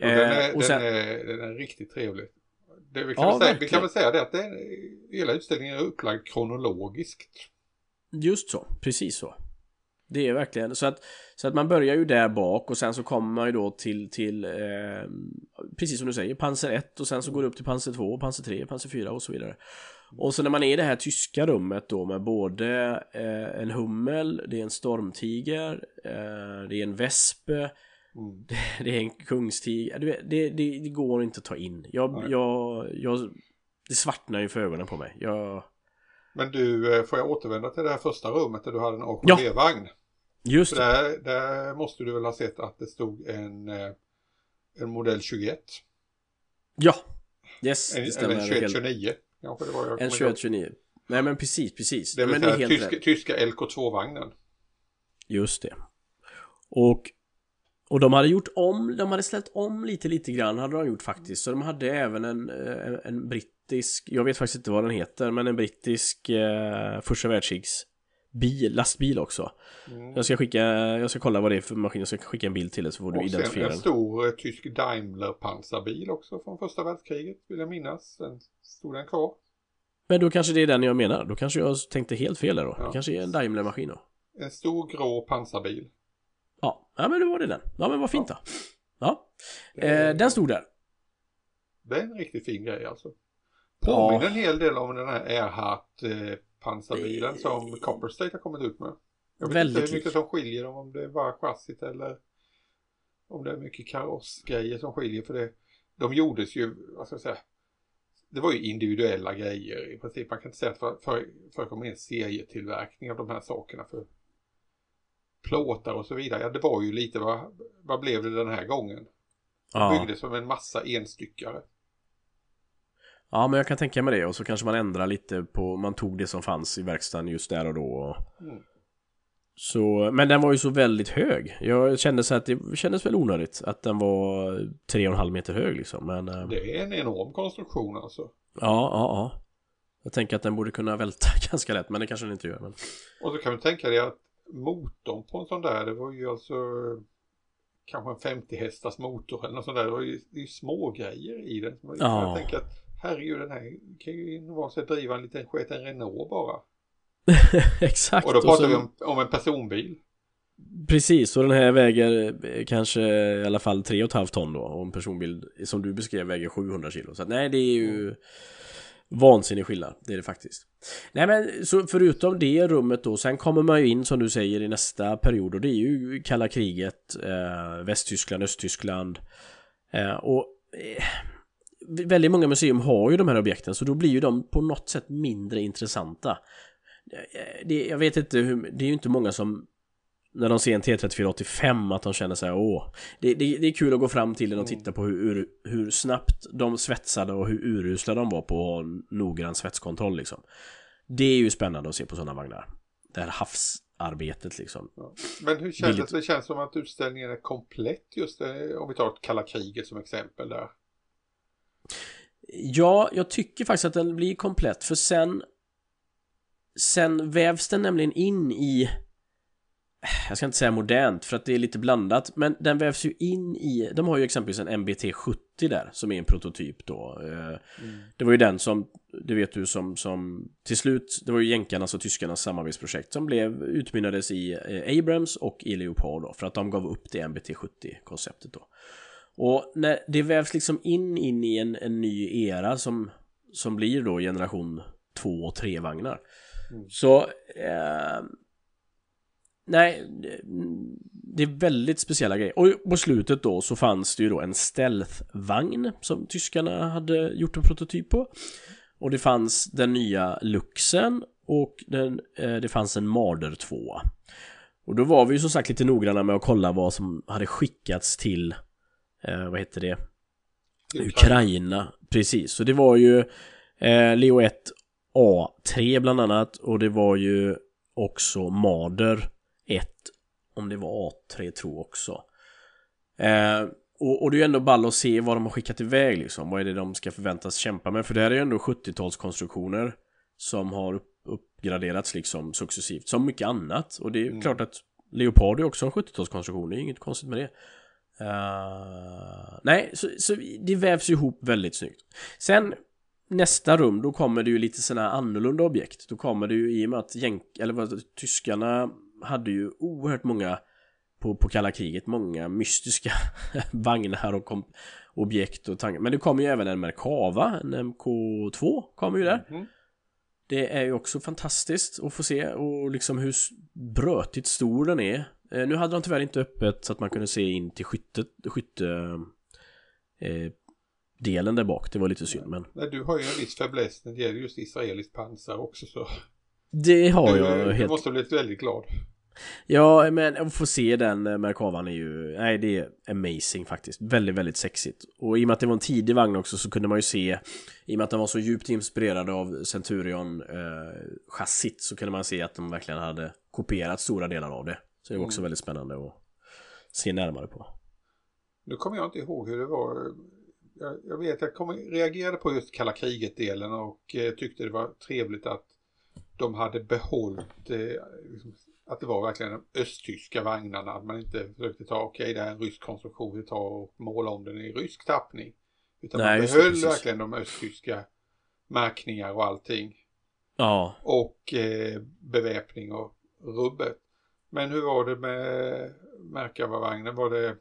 Och den, är, eh, och sen... den, är, den är riktigt trevlig. Det, vi, kan ja, säga, vi kan väl säga det att det, hela utställningen är upplagd kronologiskt. Just så, precis så. Det är verkligen så att, så att man börjar ju där bak och sen så kommer man ju då till, till eh, precis som du säger, Panzer 1 och sen så går det upp till Panzer 2, Panzer 3, Panzer 4 och så vidare. Och så när man är i det här tyska rummet då med både eh, en hummel, det är en stormtiger, eh, det är en vespe, Mm. det, det är en kungstiger. Det, det, det går inte att ta in. Jag, jag, jag, det svartnar ju för ögonen på mig. Jag, Men du, eh, får jag återvända till det här första rummet där du hade en AKV-vagn? just det. där, där måste du väl ha sett att det stod en, eh, en modell 21. Ja. Yes, En, det stämmer. eller en helt. 2129. Kanske det var jag En kommer ihåg. 2129. Nej men precis, precis. Det men vill det är säga helt tyska, rätt. tyska LK2-vagnen. Just det. Och och de hade gjort om, de hade ställt om lite lite grann hade de gjort faktiskt. Så de hade även en, eh, en brittisk, jag vet faktiskt inte vad den heter, men en brittisk eh, första världskrigs bil, lastbil också. Mm. Jag ska skicka, jag ska kolla vad det är för maskin, jag ska skicka en bild till dig så får du Och sen identifiera en den. stor eh, tysk Daimler-pansarbil också från första världskriget vill jag minnas. Den stod den kvar. Men då kanske det är den jag menar, då kanske jag tänkte helt fel där då. Ja. Det kanske är en Daimler-maskin då. En stor grå pansarbil. Ja, ja men då var det den. Ja men vad fint då. Ja, är- eh, den stod där. Det är en riktigt fin grej alltså. Ja. Påminner en hel del om den här Earhart eh, pansarbilen som Copper State har kommit ut med. Jag vet Väldigt inte hur mycket som skiljer dem, om det är bara chassit eller om det är mycket karossgrejer som skiljer för det. De gjordes ju, vad ska jag säga, det var ju individuella grejer i princip. Man kan inte säga att det för, förekom en serietillverkning av de här sakerna för plåtar och så vidare. Ja, det var ju lite, vad, vad blev det den här gången? Ja. Byggdes som en massa enstyckare. Ja, men jag kan tänka mig det och så kanske man ändrar lite på, man tog det som fanns i verkstaden just där och då. Mm. Så, men den var ju så väldigt hög. Jag kände så att det kändes väl onödigt att den var 3,5 meter hög liksom. Men eh, Det är en enorm konstruktion alltså. ja, ja, ja. Jag tänker att den borde kunna välta ganska lätt, men det kanske den inte gör. Men... Och så kan du tänka dig att motorn på en sån där, det var ju alltså kanske en 50 hästars motor eller något sånt där. Det var ju, det är ju små grejer i den. Man Ja. Jag tänker att herregud, den här kan ju normalt sett driva en liten sketen Renault bara. Exakt. Och då och pratar så- vi om, om en personbil. Precis, och den här väger eh, kanske i alla fall 3,5 ton då och en personbil som du beskrev väger 700 kilo. Så att, nej, det är ju vansinnig skillnad, det är det faktiskt. Nej men så förutom det rummet då, sen kommer man ju in som du säger i nästa period och det är ju kalla kriget, eh, Västtyskland, Östtyskland eh, och eh, väldigt många museum har ju de här objekten så då blir ju de på något sätt mindre intressanta. Eh, Det, jag vet inte hur, det är ju inte många som när de ser en T3485 att de känner sig åh det, det, det är kul att gå fram till den och titta på hur, hur, snabbt de svetsade och hur urusla de var på noggrann svetskontroll liksom. Det är ju spännande att se på sådana vagnar. Det här havsarbetet liksom. Ja. Men hur känns det? Det känns som att utställningen är komplett just det, om vi tar kalla kriget som exempel där. Ja, jag tycker faktiskt att den blir komplett för sen Sen vävs den nämligen in i Jag ska inte säga modernt för att det är lite blandat Men den vävs ju in i De har ju exempelvis en MBT 70 där Som är en prototyp då Eh, Det var ju den som Det vet du som, som Till slut Det var ju jänkarnas och tyskarnas samarbetsprojekt Som blev utmynnades i eh, Abrams och i Leopard då För att de gav upp det MBT 70 konceptet då och när det vävs liksom in, in i en, en ny era som, som blir då generation 2 och 3 vagnar. Mm. Så eh, Nej, det- är väldigt speciella grejer. Och på slutet då så fanns det ju då en stealth-vagn som tyskarna hade gjort en prototyp på. Och det fanns den nya Luxen och den, eh, det fanns en Marder 2. Och då var vi ju som sagt lite noggranna med att kolla vad som hade skickats till eh, vad heter det? Ukraina. Precis, så det var ju eh, Leo 1 A3 bland annat och det var ju också Marder 1 om det var A3 tror jag också. Eh, och, och det är ju ändå ball att se vad de har skickat iväg liksom. Vad är det de ska förväntas kämpa med? För det här är ju ändå 70-talskonstruktioner som har upp, uppgraderats liksom successivt. Som mycket annat. Och det är ju Mm. klart att Leopard är också en 70-talskonstruktion. Det är inget konstigt med det. Uh, nej, så, så det vävs ihop väldigt snyggt. Sen nästa rum, då kommer det ju lite sådana här annorlunda objekt. Då kommer det ju i och med att jänk, eller vad, tyskarna hade ju oerhört många på, på kalla kriget, många mystiska vagnar och kom, objekt och tankar. Men det kommer ju även en Merkava, en MK2 kommer ju där. Mhm. Det är ju också fantastiskt att få se och liksom hur brötigt stor den är. Eh, nu hade de tyvärr inte öppet så att man kunde se in till skyttet, skytte... Eh, delen där bak, det var lite synd men... Nej, du har ju en viss fäbless när det gäller just israeliskt pansar också så... Det har du, jag du helt... måste ha blivit väldigt glad. Ja, men att få se den eh, Merkavan är ju, nej det är amazing faktiskt. Väldigt, väldigt sexigt. Och i och med att det var en tidig vagn också så kunde man ju se, i och med att den var så djupt inspirerad av Centurion eh, chassit så kunde man se att de verkligen hade kopierat stora delar av det. Så det var också mm. väldigt spännande att se närmare på. Nu kommer jag inte ihåg hur det var. Jag, jag vet, jag kom, reagerade på just kalla kriget-delen och eh, tyckte det var trevligt att de hade behållit eh, liksom, att det var verkligen de östtyska vagnarna. Att man inte försökte ta, okej okay, det är en rysk konstruktion, vi tar och målar om den i rysk tappning. Utan Nej, man behöll det, verkligen de östtyska märkningar och allting. Ja. Och eh, beväpning och rubbet. Men hur var det med Merkava-vagnen? Var det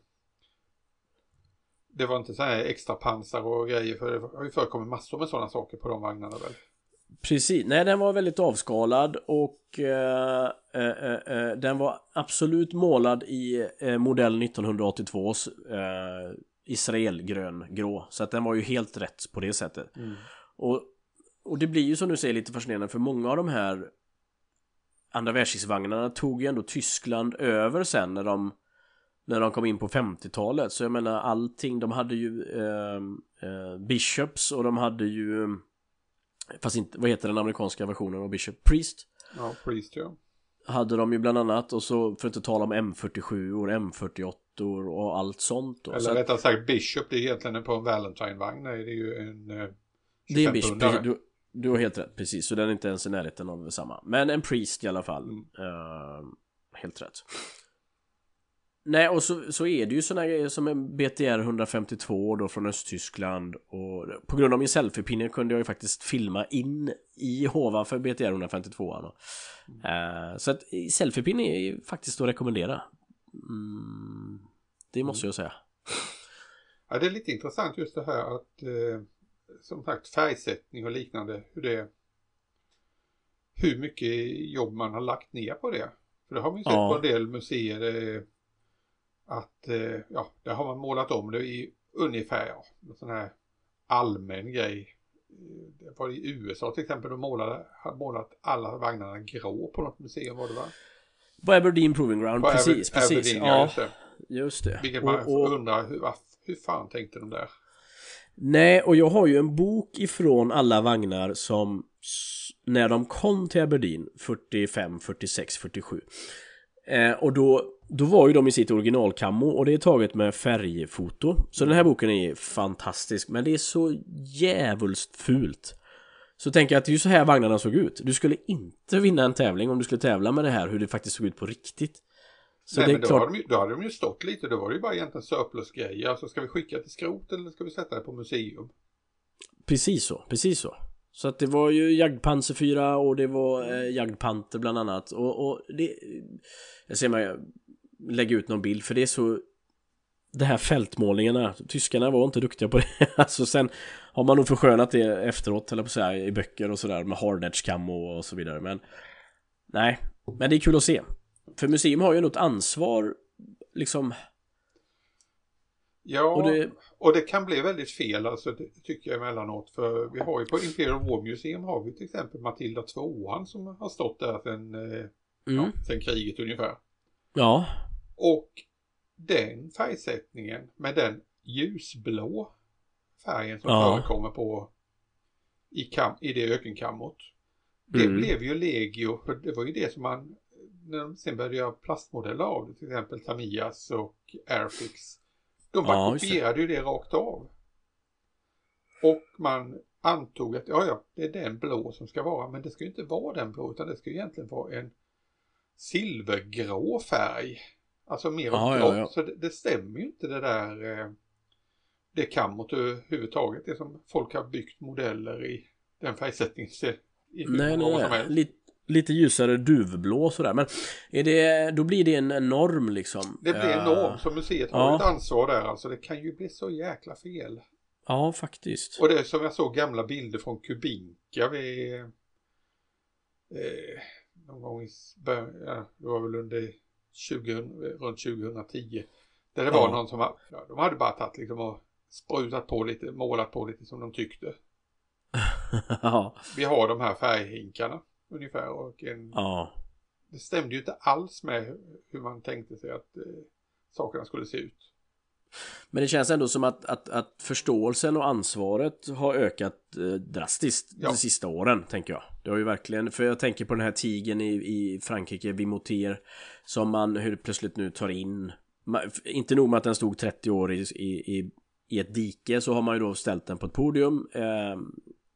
det var inte så här extra pansar och grejer för det har ju förekommit massor med sådana saker på de vagnarna väl? Precis, nej den var väldigt avskalad och eh, eh, eh, den var absolut målad i eh, modell 1982s eh, Israelgrön grå. Så att den var ju helt rätt på det sättet. Mm. Och, och det blir ju som du säger lite fascinerande för många av de här andra världskrigsvagnarna tog ju ändå Tyskland över sen när de när de kom in på 50-talet. Så jag menar allting, de hade ju eh, eh, Bishops och de hade ju Fast inte, vad heter den amerikanska versionen av Bishop? Priest? Ja, Priest ja. Hade de ju bland annat och så för att inte tala om M47 och M48 och allt sånt då. Eller så rättare sagt Bishop, det är egentligen på en Valentine-vagn. Nej, det är ju en eh, Det är en Bishop, du, du har helt rätt, precis. Så den är inte ens i närheten av samma. Men en Priest i alla fall. Mm. Uh, helt rätt. Nej, och så, så är det ju såna grejer som en BTR 152 då från Östtyskland och på grund av min selfiepinne kunde jag ju faktiskt filma in i hovan för BTR 152 mm. uh, Så att selfiepinne är ju faktiskt att rekommendera mm, Det måste jag säga Ja, det är lite intressant just det här att eh, som sagt färgsättning och liknande hur det hur mycket jobb man har lagt ner på det. För det har man ju sett ja. på en del museer eh, att eh, ja, där har man målat om det i ungefär ja, en sån här allmän grej. Det var i USA till exempel, de målade, har målat alla vagnarna grå på något museum var det va? På Aberdeen Proving Ground, på precis, Aber precis. Aberdeen, ja, just det. Just det. Vilket man och, och, undrar, hur, hur fan tänkte de där? Nej, och jag har ju en bok ifrån alla vagnar som när de kom till Aberdeen 45, 46, 47 eh, och då då var ju de i sitt originalkammo och det är taget med färgfoto. Så den här boken är fantastisk men det är så jävulst fult. Så tänker jag att det är ju så här vagnarna såg ut. Du skulle inte vinna en tävling om du skulle tävla med det här hur det faktiskt såg ut på riktigt. Så Nej, det men då, klart... hade de, då hade de ju stått lite, då var det ju bara egentligen surplus-grejer. Alltså ska vi skicka till skrot eller ska vi sätta det på museum? Precis så, precis så. Så att det var ju Jagdpanzer 4 och det var eh, Jagdpanter bland annat och, och det... Jag ser mig lägga ut någon bild för det är så det här fältmålningarna, tyskarna var inte duktiga på det. alltså sen har man nog förskönat det efteråt, eller på så här, i böcker och sådär med hard edge camo och så vidare. Men nej, men det är kul att se. För museum har ju något ansvar, liksom. Ja, och det, och det kan bli väldigt fel, alltså tycker jag emellanåt. För vi har ju på Imperial War Museum har vi till exempel Matilda 2 som har stått där sedan, eh, mm. ja, sedan kriget ungefär. Ja. Och den färgsättningen med den ljusblå färgen som ja. förekommer på i, kam, i det ökenkammot. Det mm. blev ju legio, för det var ju det som man, när de sen började göra plastmodeller av det, till exempel Tamias och Airfix. De bara ja, kopierade ju det rakt av. Och man antog att ja, ja, det är den blå som ska vara, men det ska ju inte vara den blå, utan det ska ju egentligen vara en silvergrå färg. Alltså mer ja, ja, ja. Så det, det, stämmer ju inte det där eh, det kammot överhuvudtaget. Det som folk har byggt modeller i den färgsättningen. I nej, nej, nej. Lite, lite ljusare duvblå sådär. Men är det, då blir det en norm liksom. Det blir en norm. Så museet har ett ansvar där. Alltså det kan ju bli så jäkla fel. Ja, faktiskt. Och det är som jag såg gamla bilder från Kubinka vid eh, någon gång i ja, det var väl under 20, runt 2010. Där det var Ja. någon som var, ja, de hade bara tagit liksom och sprutat på lite, målat på lite som de tyckte. ja. Vi har de här färghinkarna ungefär och en, Ja. det stämde ju inte alls med hur man tänkte sig att eh, sakerna skulle se ut. Men det känns ändå som att, att, att förståelsen och ansvaret har ökat eh, drastiskt Ja. de sista åren, tänker jag. Det har ju verkligen, för jag tänker på den här tigen i, i Frankrike, Vimoter, som man hur plötsligt nu tar in. Ma- Inte nog med att den stod 30 år i, i, i, i ett dike, så har man ju då ställt den på ett podium eh,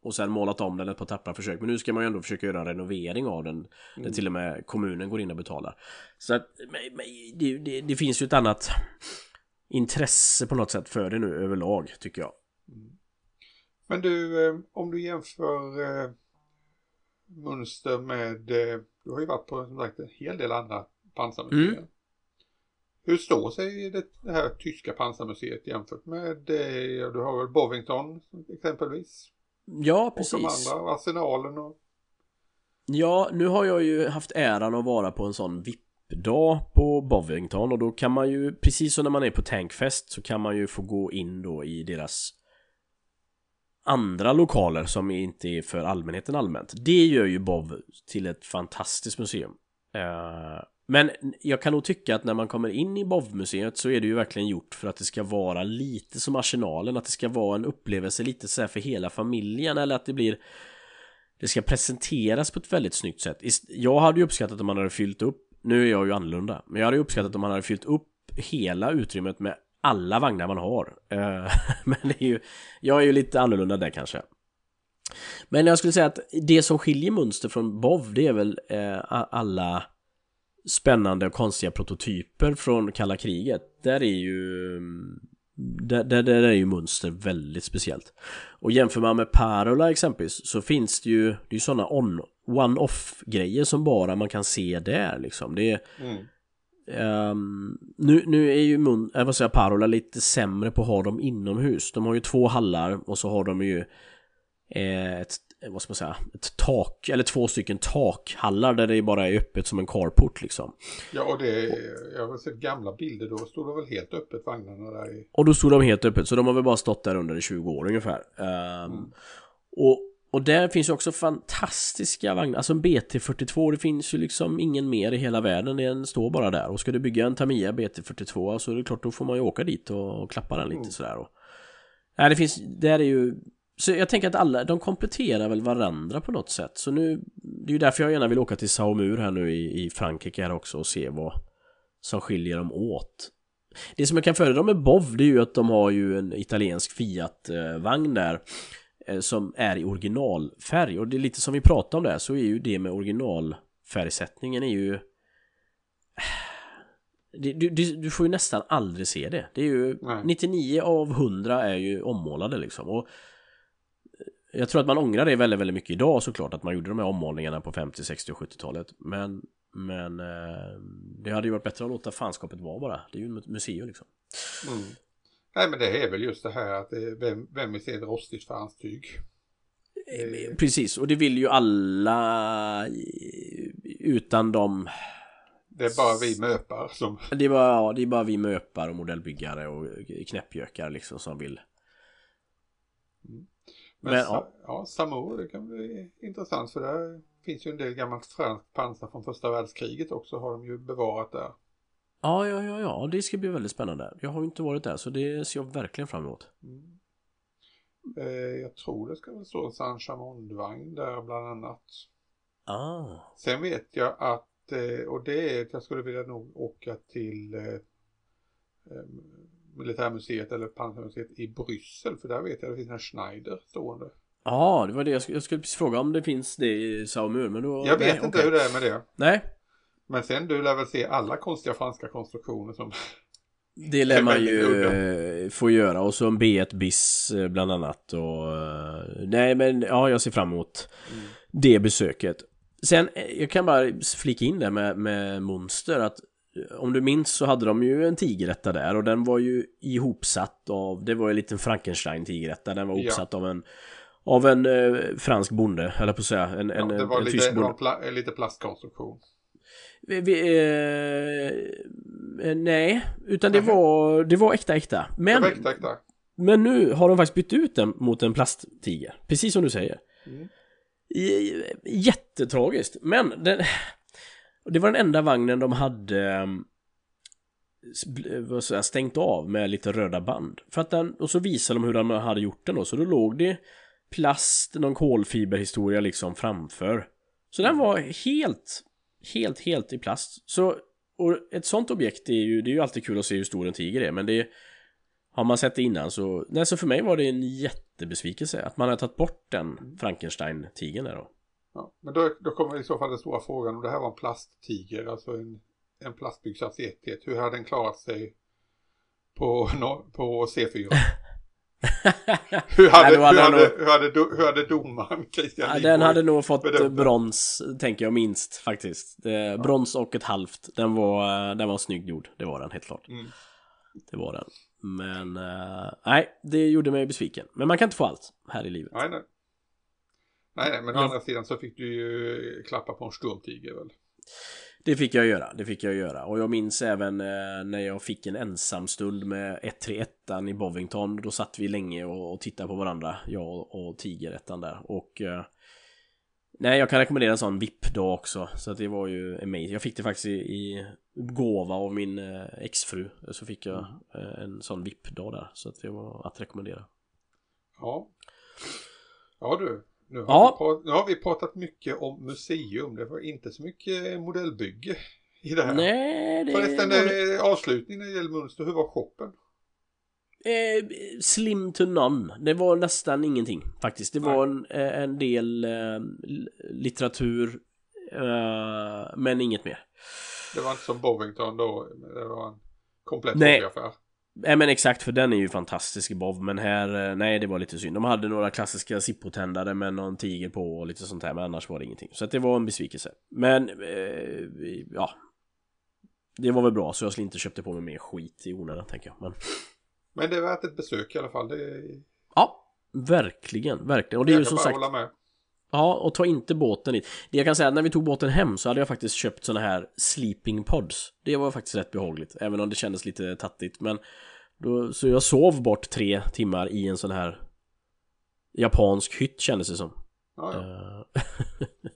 och sen målat om den ett par tappra försök. Men nu ska man ju ändå försöka göra en renovering av den, där till och med kommunen går in och betalar. Så att, men, det, det, det finns ju ett annat intresse på något sätt för det nu överlag tycker jag. Men du, eh, om du jämför eh, mönster med, eh, du har ju varit på som sagt en hel del andra pansarmuseer. Mm. Hur står sig det, här tyska pansarmuseet jämfört med, eh, du har väl Bovington exempelvis? Ja, Och de precis. andra, Arsenalen och... Ja, nu har jag ju haft äran att vara på en sån VIP-dag på Bovington och då kan man ju, precis som när man är på Tankfest så kan man ju få gå in då i deras andra lokaler som inte är för allmänheten allmänt. Det gör ju Bov till ett fantastiskt museum. Men jag kan nog tycka att när man kommer in i Bov-museet så är det ju verkligen gjort för att det ska vara lite som Arsenalen, att det ska vara en upplevelse lite så här för hela familjen eller att det blir det ska presenteras på ett väldigt snyggt sätt. Jag hade ju uppskattat om man hade fyllt upp, nu är jag ju annorlunda, men jag hade ju uppskattat om man hade fyllt upp hela utrymmet med alla vagnar man har. Eh, men det är ju, jag är ju lite annorlunda där kanske. Men jag skulle säga att det som skiljer Mönster från Bov, det är väl eh, alla spännande och konstiga prototyper från kalla kriget. Där är ju där, där, där är ju Mönster väldigt speciellt. Och jämför man med Parola exempelvis så finns det ju, det är ju sådana on, one-off grejer som bara man kan se där liksom. Det är, Mm. Ehm, nu, nu är ju mun, äh, vad säger Parola lite sämre på att ha dem inomhus. De har ju två hallar och så har de ju eh, ett, vad ska man säga, ett tak, eller två stycken takhallar där det bara är öppet som en carport liksom. Ja, och det, jag har sett gamla bilder, då stod det väl helt öppet vagnarna där i... Och då stod de helt öppet, så de har väl bara stått där under i 20 år ungefär. Ehm, Mm. och, och där finns ju också fantastiska vagnar, alltså en BT42, det finns ju liksom ingen mer i hela världen, den står bara där. Och ska du bygga en Tamiya BT42 så är det klart, då får man ju åka dit och, och klappa den lite Mm. sådär. Och, nej, det finns, där är ju så jag tänker att alla, de kompletterar väl varandra på något sätt. Så nu, det är ju därför jag gärna vill åka till Saumur här nu i, i Frankrike här också och se vad som skiljer dem åt. Det som jag kan föredra med Bov det är ju att de har ju en italiensk Fiat-vagn där eh, som är i originalfärg och det är lite som vi pratade om där så är ju det med originalfärgsättningen är ju du, du, du får ju nästan aldrig se det. Det är ju Nej. 99 av 100 är ju ommålade liksom och jag tror att man ångrar det väldigt, väldigt mycket idag såklart att man gjorde de här ommålningarna på 50, 60 och 70-talet men men eh, det hade ju varit bättre att låta fanskapet vara bara. Det är ju ett museum liksom. Mm. Nej, men det är väl just det här att vem, vem vill se ett rostigt fanstyg? Eh. Precis, och det vill ju alla utan de Det är bara vi möpar som... Det är bara, ja, det är bara vi möpar och modellbyggare och knäppjökar liksom som vill Men, Men, ja, Samur, det kan bli intressant för där finns ju en del gammalt franskt pansar från första världskriget också har de ju bevarat där. Ja, ja, ja, ja, det ska bli väldigt spännande. Jag har ju inte varit där så det ser jag verkligen fram emot. Mm. Eh, jag tror det ska väl stå en Saint-Chamond-vagn där bland annat. Ah, Sen vet jag att, eh, och det är att jag skulle vilja nog åka till eh, eh, Militärmuseet eller Pansarmuseet i Bryssel för där vet jag att det finns en Schneider stående. ja, det var det jag skulle, jag skulle precis fråga om det finns det i Saumur, men då... Jag vet nej, inte okej. hur det är med det. Nej, Men sen du lär väl se alla konstiga franska konstruktioner som... det lär Det är man ju udda. eh, få göra och så en B1 BIS eh, bland annat och... eh, Nej, men ja, jag ser fram emot Mm. det besöket. Sen, jag kan bara flika in där med, med Monster att om du minns så hade de ju en tigerrätta där och den var ju ihopsatt av, det var ju en liten Frankenstein tigerrätta, den var Ja. ihopsatt av en Av en eh, fransk bonde, eller på att säga. En, Ja, en, det var en lite, tysk det var bonde. pla, lite plastkonstruktion. Vi, vi, eh, eh, nej, utan det Nähä. var, det var äkta äkta. Men, Det var äkta, äkta. men nu har de faktiskt bytt ut den mot en plasttiger. Precis som du säger. Mm. I- Jättetragiskt. Men den, det var den enda vagnen de hade ehm, eh, vad säger stängt av med lite röda band. För att den, och så visade de hur de hade gjort den då. Så då låg det plast, någon kolfiberhistoria liksom framför. Så den var helt, helt, helt i plast. Så, och ett sånt objekt är ju, det är ju alltid kul att se hur stor en tiger är, men det har man sett det innan så, nej så för mig var det en jättebesvikelse att man har tagit bort den Frankenstein-tigern där då. Ja. Men då, då kommer i så fall den stora frågan om det här var en plasttiger, alltså en, en plastbyggd chassé-1. Hur hade den klarat sig på, på C4? Hur hade, Nej, hade hur, hade, nog- hur, hade, hur hade domaren Christian Ja, den hade nog fått bedömt den? brons, tänker jag minst faktiskt. Det, Brons och ett halvt. Den var, den var snyggt gjord, det var den helt klart. Mm. Det var den. Men, eh, nej, det gjorde mig besviken. Men man kan inte få allt här i livet. Nej, nej. Nej, men å Ja. andra sidan så fick du ju klappa på en sturmtiger väl? Det fick jag göra, det fick jag göra. Och jag minns även eh, när jag fick en ensam stund med 131 i Bovington. Då satt vi länge och, och tittade på varandra, jag och, och Tigerettan där. Och eh, Nej, jag kan rekommendera en sån VIP-dag också. Så att det var ju amazing. Jag fick det faktiskt i, i gåva av min eh, exfru. Så fick jag eh, en sån VIP-dag där. Så att det var att rekommendera. Ja. Ja du, nu har, Ja. vi, prat, nu har vi pratat mycket om museum. Det var inte så mycket modellbygge i det här. Nej, det Förresten, det. eh, avslutning när det gäller Mönster, hur var shoppen? Eh, slim to none. Det var nästan ingenting faktiskt. Det var en, eh, en del eh, litteratur eh, men inget mer. Det var inte som Bovington då, det var en komplett Nej. hobbyaffär. Nej men exakt för den är ju fantastisk i Bov men här, eh, nej det var lite synd. De hade några klassiska Zippo-tändare med någon tiger på och lite sånt här men annars var det ingenting. Så att det var en besvikelse. Men, eh, ja. Det var väl bra så jag inte köpte på mig mer skit i onödan tänker jag. Men Men det är värt ett besök i alla fall. Det ja, verkligen, verkligen. Och det är jag ju som sagt hålla med. Ja, och ta inte båten dit. Det jag kan säga, när vi tog båten hem så hade jag faktiskt köpt såna här sleeping pods. Det var faktiskt rätt behagligt, även om det kändes lite tattigt. Men då, så jag sov bort tre timmar i en sån här japansk hytt kändes det som. Ja, ja. Eh,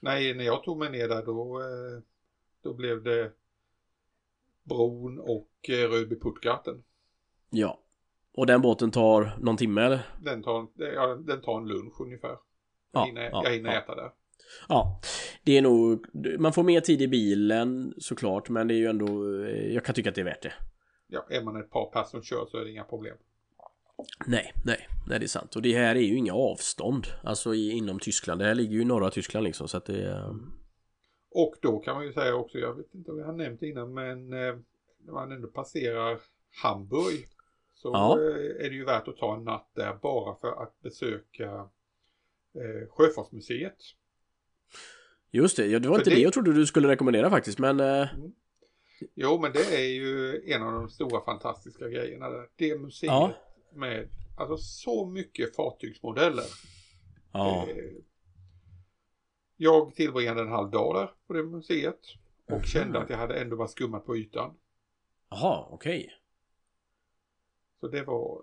Nej, när jag tog mig ner där då, eh, då blev det Bron och eh, Rödby Puttgarten. ja. Och den båten tar någon timme eller? Den tar, ja, den tar en lunch ungefär. Ja, Jag hinner, ja, jag hinner ja. äta där. Ja, det är nog, man får mer tid i bilen såklart, men det är ju ändå, eh, jag kan tycka att det är värt det. Ja, är man ett par personer som kör så är det inga problem. Nej, nej, nej det är sant. Och det här är ju inga avstånd, alltså i, inom Tyskland. Det här ligger ju i norra Tyskland liksom, så att det är... Och då kan man ju säga också, jag vet inte om jag har nämnt det innan, men eh, när man ändå passerar Hamburg så Ja. eh, är det ju värt att ta en natt där bara för att besöka eh, Sjöfartsmuseet. Just det, ja, det var För inte det- det jag trodde du skulle rekommendera faktiskt, men... Eh, Jo, men det är ju en av de stora fantastiska grejerna där. Det museet Ja. med alltså så mycket fartygsmodeller. ja. Eh, Jag tillbringade en halv dag där på det museet och Mhm. kände att jag hade ändå bara skummat på ytan. Jaha, okej. Så det var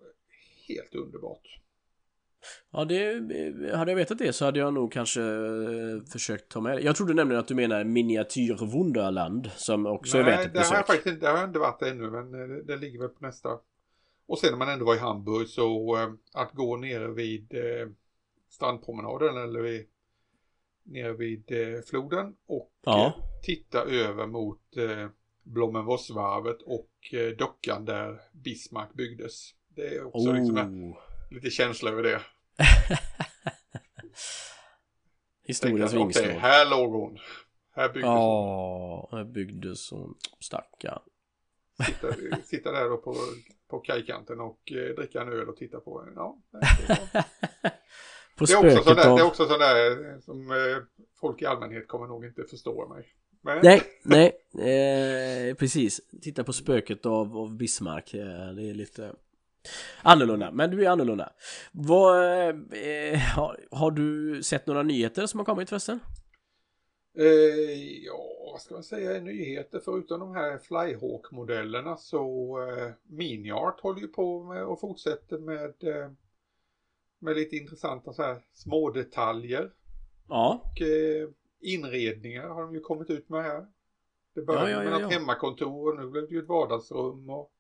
helt underbart. Ja, det... eh, Hade jag vetat det så hade jag nog kanske eh, försökt ta med det. Jag trodde nämligen att du menar miniatyrwunderland, som också är värt ett det har besök. faktiskt inte, det har jag inte varit ännu men eh, det, det ligger väl på nästa. Och sen när man ändå var i Hamburg så att gå nere vid eh, strandpromenaden eller vid, nere vid eh, floden och Ja. eh, titta över mot Blommenvossvarvet och dockan där Bismarck byggdes. Det är också liksom Oh. Lite känsla över det. Historiens Tänka, Okej, vingslag. här låg hon. Här byggdes hon. Ja, här byggdes hon. Stackarn. Sitta, sitta där då på, på kajkanten och eh, dricka en öl och titta på en. Ja, På det, är också sådär, av... det är också sådär som eh, folk i allmänhet kommer nog inte förstå mig. Men, Nej, nej, eh, precis. Titta på spöket av, av Bismarck. Det är lite... Annorlunda, men du är annorlunda. Vad, eh, har, har du sett några nyheter som har kommit förresten? Eh, ja, vad ska man säga nyheter förutom de här Flyhawk-modellerna så eh, Miniart håller ju på med och fortsätter med eh, med lite intressanta så här små detaljer. Ja. Och eh, inredningar har de ju kommit ut med här. Det började ja, ja, ja, med något hemmakontor och nu blev det ju ett vardagsrum och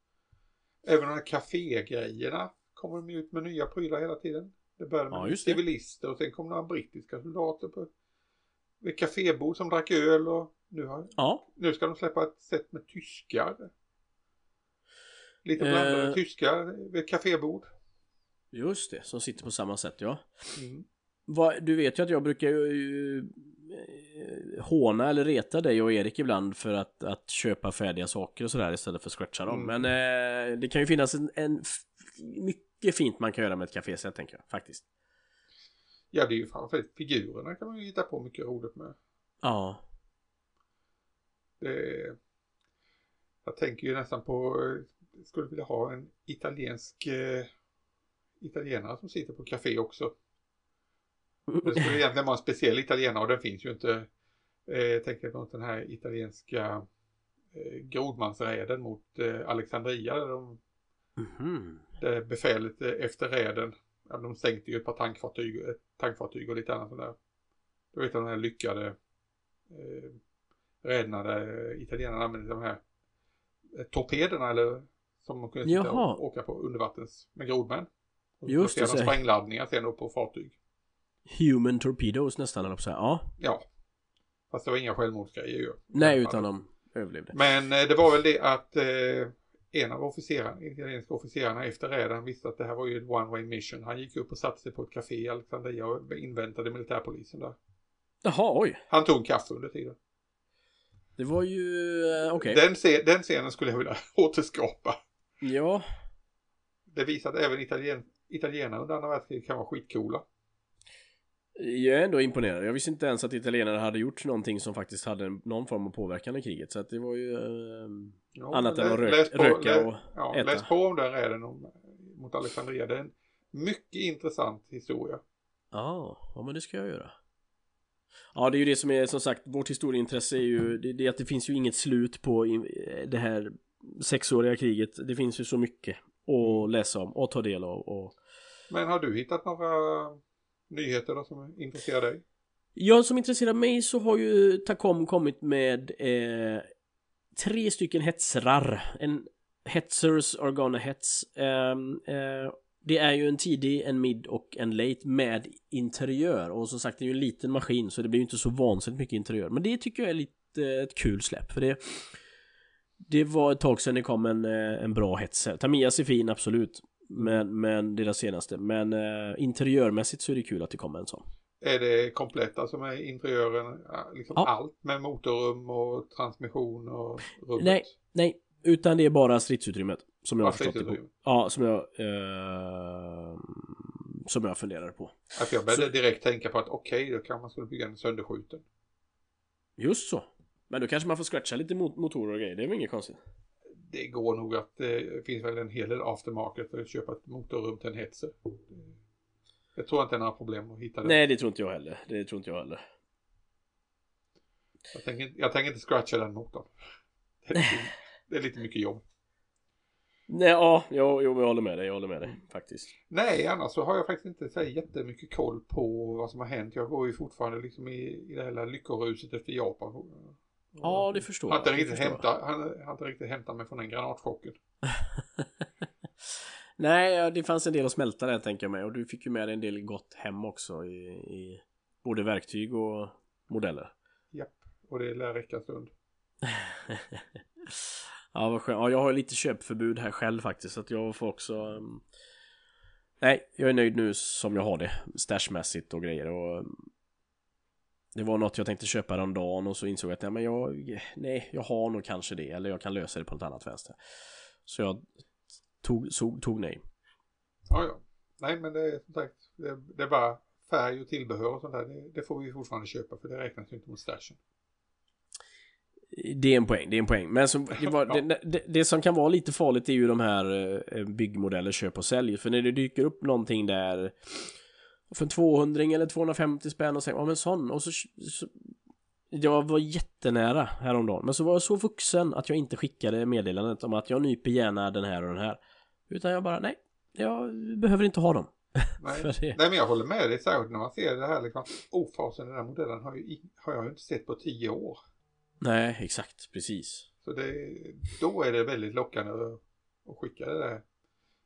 även de här kafégrejerna kommer de ut med nya prylar hela tiden. Det började med ja, civilister och sen kom några brittiska soldater på ett kafébord som drack öl och nu, har, ja. nu ska de släppa ett set med tyskar. Lite blandade eh. tyskar vid ett kafébord. Just det, som sitter på samma sätt ja. Mm. Vad, du vet ju att jag brukar ju håna eller reta dig och Erik ibland för att, att köpa färdiga saker och sådär istället för att scratcha dem. Mm. Men eh, det kan ju finnas en, en mycket fint man kan göra med ett kaféset tänker jag faktiskt. Ja, det är ju framförallt figurerna kan man ju hitta på mycket roligt med. Ja. Det, jag tänker ju nästan på, eh, skulle vilja ha en italiensk eh, italienare som sitter på café också. Det skulle egentligen vara en speciell italienare och den finns ju inte. Eh, jag tänker på den här italienska eh, grodmansräden mot eh, Alexandria. Där, de, mm. där befälet efter räden, de sänkte ju ett par tankfartyg, ett tankfartyg och lite annat sådär. Du vet de här lyckade eh, räderna där italienarna använde de här torpederna eller som man kunde sitta och åka på undervattens med grodmän. Just det. sprängladdningar sen då på fartyg. Human torpedos nästan, eller så här. Ja. Ja. Fast det var inga självmordsgrejer ju. Nej, utan de överlevde. Men eh, det var väl det att eh, en av officerarna, italienska officerarna efter räden visste att det här var ju ett one way mission. Han gick upp och satte sig på ett café i Alexandria och inväntade militärpolisen där. Jaha, oj. Han tog en kaffe under tiden. Det var ju, eh, okej. Den, den scenen skulle jag vilja återskapa. Ja. Det visade även italien, italienare under andra världskriget kan vara skitcoola. Jag är ändå imponerad. Jag visste inte ens att italienare hade gjort någonting som faktiskt hade någon form av påverkan i kriget. Så att det var ju eh, ja, annat än att rök, på, röka och ja, äta. Läs på om den räden om, mot Alexandria. Det är en mycket intressant historia. Ja, ja men det ska jag göra. Ja, det är ju det som är som sagt vårt historieintresse är ju det, det att det finns ju inget slut på det här sexåriga kriget. Det finns ju så mycket att läsa om och ta del av. Och... Men har du hittat några nyheterna som intresserar dig? Ja, som intresserar mig så har ju Tacom kommit med eh, tre stycken hetsrar. En hetsers, Organa Hets. Eh, eh, det är ju en tidig, en mid och en late med interiör. Och som sagt, det är ju en liten maskin så det blir ju inte så vansinnigt mycket interiör. Men det tycker jag är lite eh, ett kul släpp. För det det var ett tag sedan det kom en, eh, en bra hetser. Tamias är fin, absolut. Men, men deras senaste. Men uh, interiörmässigt så är det kul att det kommer en sån. Är det komplett alltså med interiören? Liksom ja. allt med motorrum och transmission och rummet? Nej, nej. Utan det är bara stridsutrymmet. Som jag har förstått det på. Ja, som jag... Uh, som jag funderar på. Alltså jag började så... direkt tänka på att okej, okay, då kan man skulle bygga en sönderskjuten. Just så. Men då kanske man får scratcha lite motorer och grejer. Det är väl inget konstigt. Det går nog att det finns väl en hel del aftermarket för att köpa ett motorrum till en hetzer. Jag tror inte det är några problem att hitta det. Nej, det tror inte jag heller. Det tror inte jag heller. Jag tänker, jag tänker inte scratcha den motorn. Det är, lite, det är lite mycket jobb. Nej, ja, jag, jag håller med dig, jag håller med dig faktiskt. Nej, annars så har jag faktiskt inte så jättemycket koll på vad som har hänt. Jag går ju fortfarande liksom i, i det här lyckoruset efter Japan. Ja, det förstår jag. Han inte riktigt hämtat, han, han inte riktigt hämtat mig från den granatchocken. Nej, det fanns en del att smälta där tänker jag mig. Och du fick ju med dig en del gott hem också i, i både verktyg och modeller. Japp, och det lär räcka stund. ja, vad skönt. Ja, jag har lite köpförbud här själv faktiskt. Så att jag får också... Um... Nej, jag är nöjd nu som jag har det. Stashmässigt och grejer. Och det var något jag tänkte köpa häromdagen och så insåg jag att ja, men jag, nej, jag har nog kanske det eller jag kan lösa det på något annat vänster. Så jag tog, så, tog nej. Ja, ja. Nej, men det är som sagt, det, det är bara färg och tillbehör och sånt där. Det, det, får vi fortfarande köpa för det räknas ju inte mot stashen. Det är en poäng, det är en poäng. Men som, det, var, det, det, det som kan vara lite farligt är ju de här eh, byggmodeller köp och sälj. För när det dyker upp någonting där för en 200 eller 250 spänn och säger ja men sån och så, så jag var jättenära häromdagen men så var jag så vuxen att jag inte skickade meddelandet om att jag nyper gärna den här och den här utan jag bara nej jag behöver inte ha dem Nej. det. Nej men jag håller med dig särskilt när man ser det här liksom. Oh fasen den här modellen har, ju, har jag ju inte sett på tio år. Nej exakt precis Så det, då är det väldigt lockande att, att skicka det där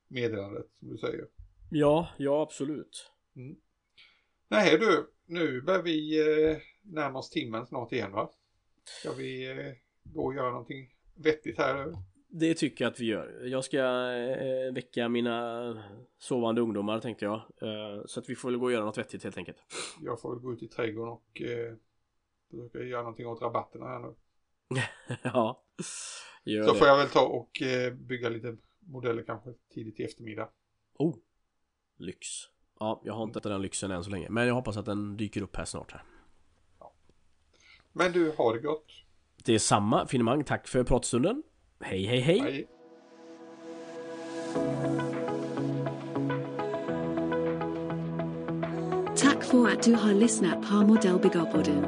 meddelandet som du säger. Ja, ja absolut Mm. Nej du, nu börjar vi eh, närma oss timmen snart igen va? Ska vi eh, gå och göra någonting vettigt här nu? Det tycker jag att vi gör. Jag ska eh, väcka mina sovande ungdomar tänkte jag. Eh, så att vi får väl gå och göra något vettigt helt enkelt. Jag får väl gå ut i trädgården och eh, försöka göra någonting åt rabatterna här nu. ja. Gör Så det. får jag väl ta och eh, bygga lite modeller kanske tidigt i eftermiddag. Oh. Lyx. Ja, jag har inte den lyxen än så länge. Men jag hoppas att den dyker upp här snart här. Men du, har det gott. Det är samma finemang. Tack för pratstunden. Hej, hej, hej. Hej. Tack för att du har lyssnat på Modellbyggarpodden.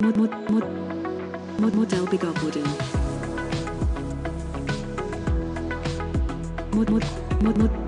Mod, mod, mod, mod, Modellbyggarpodden. Mod, mod, mod, mod,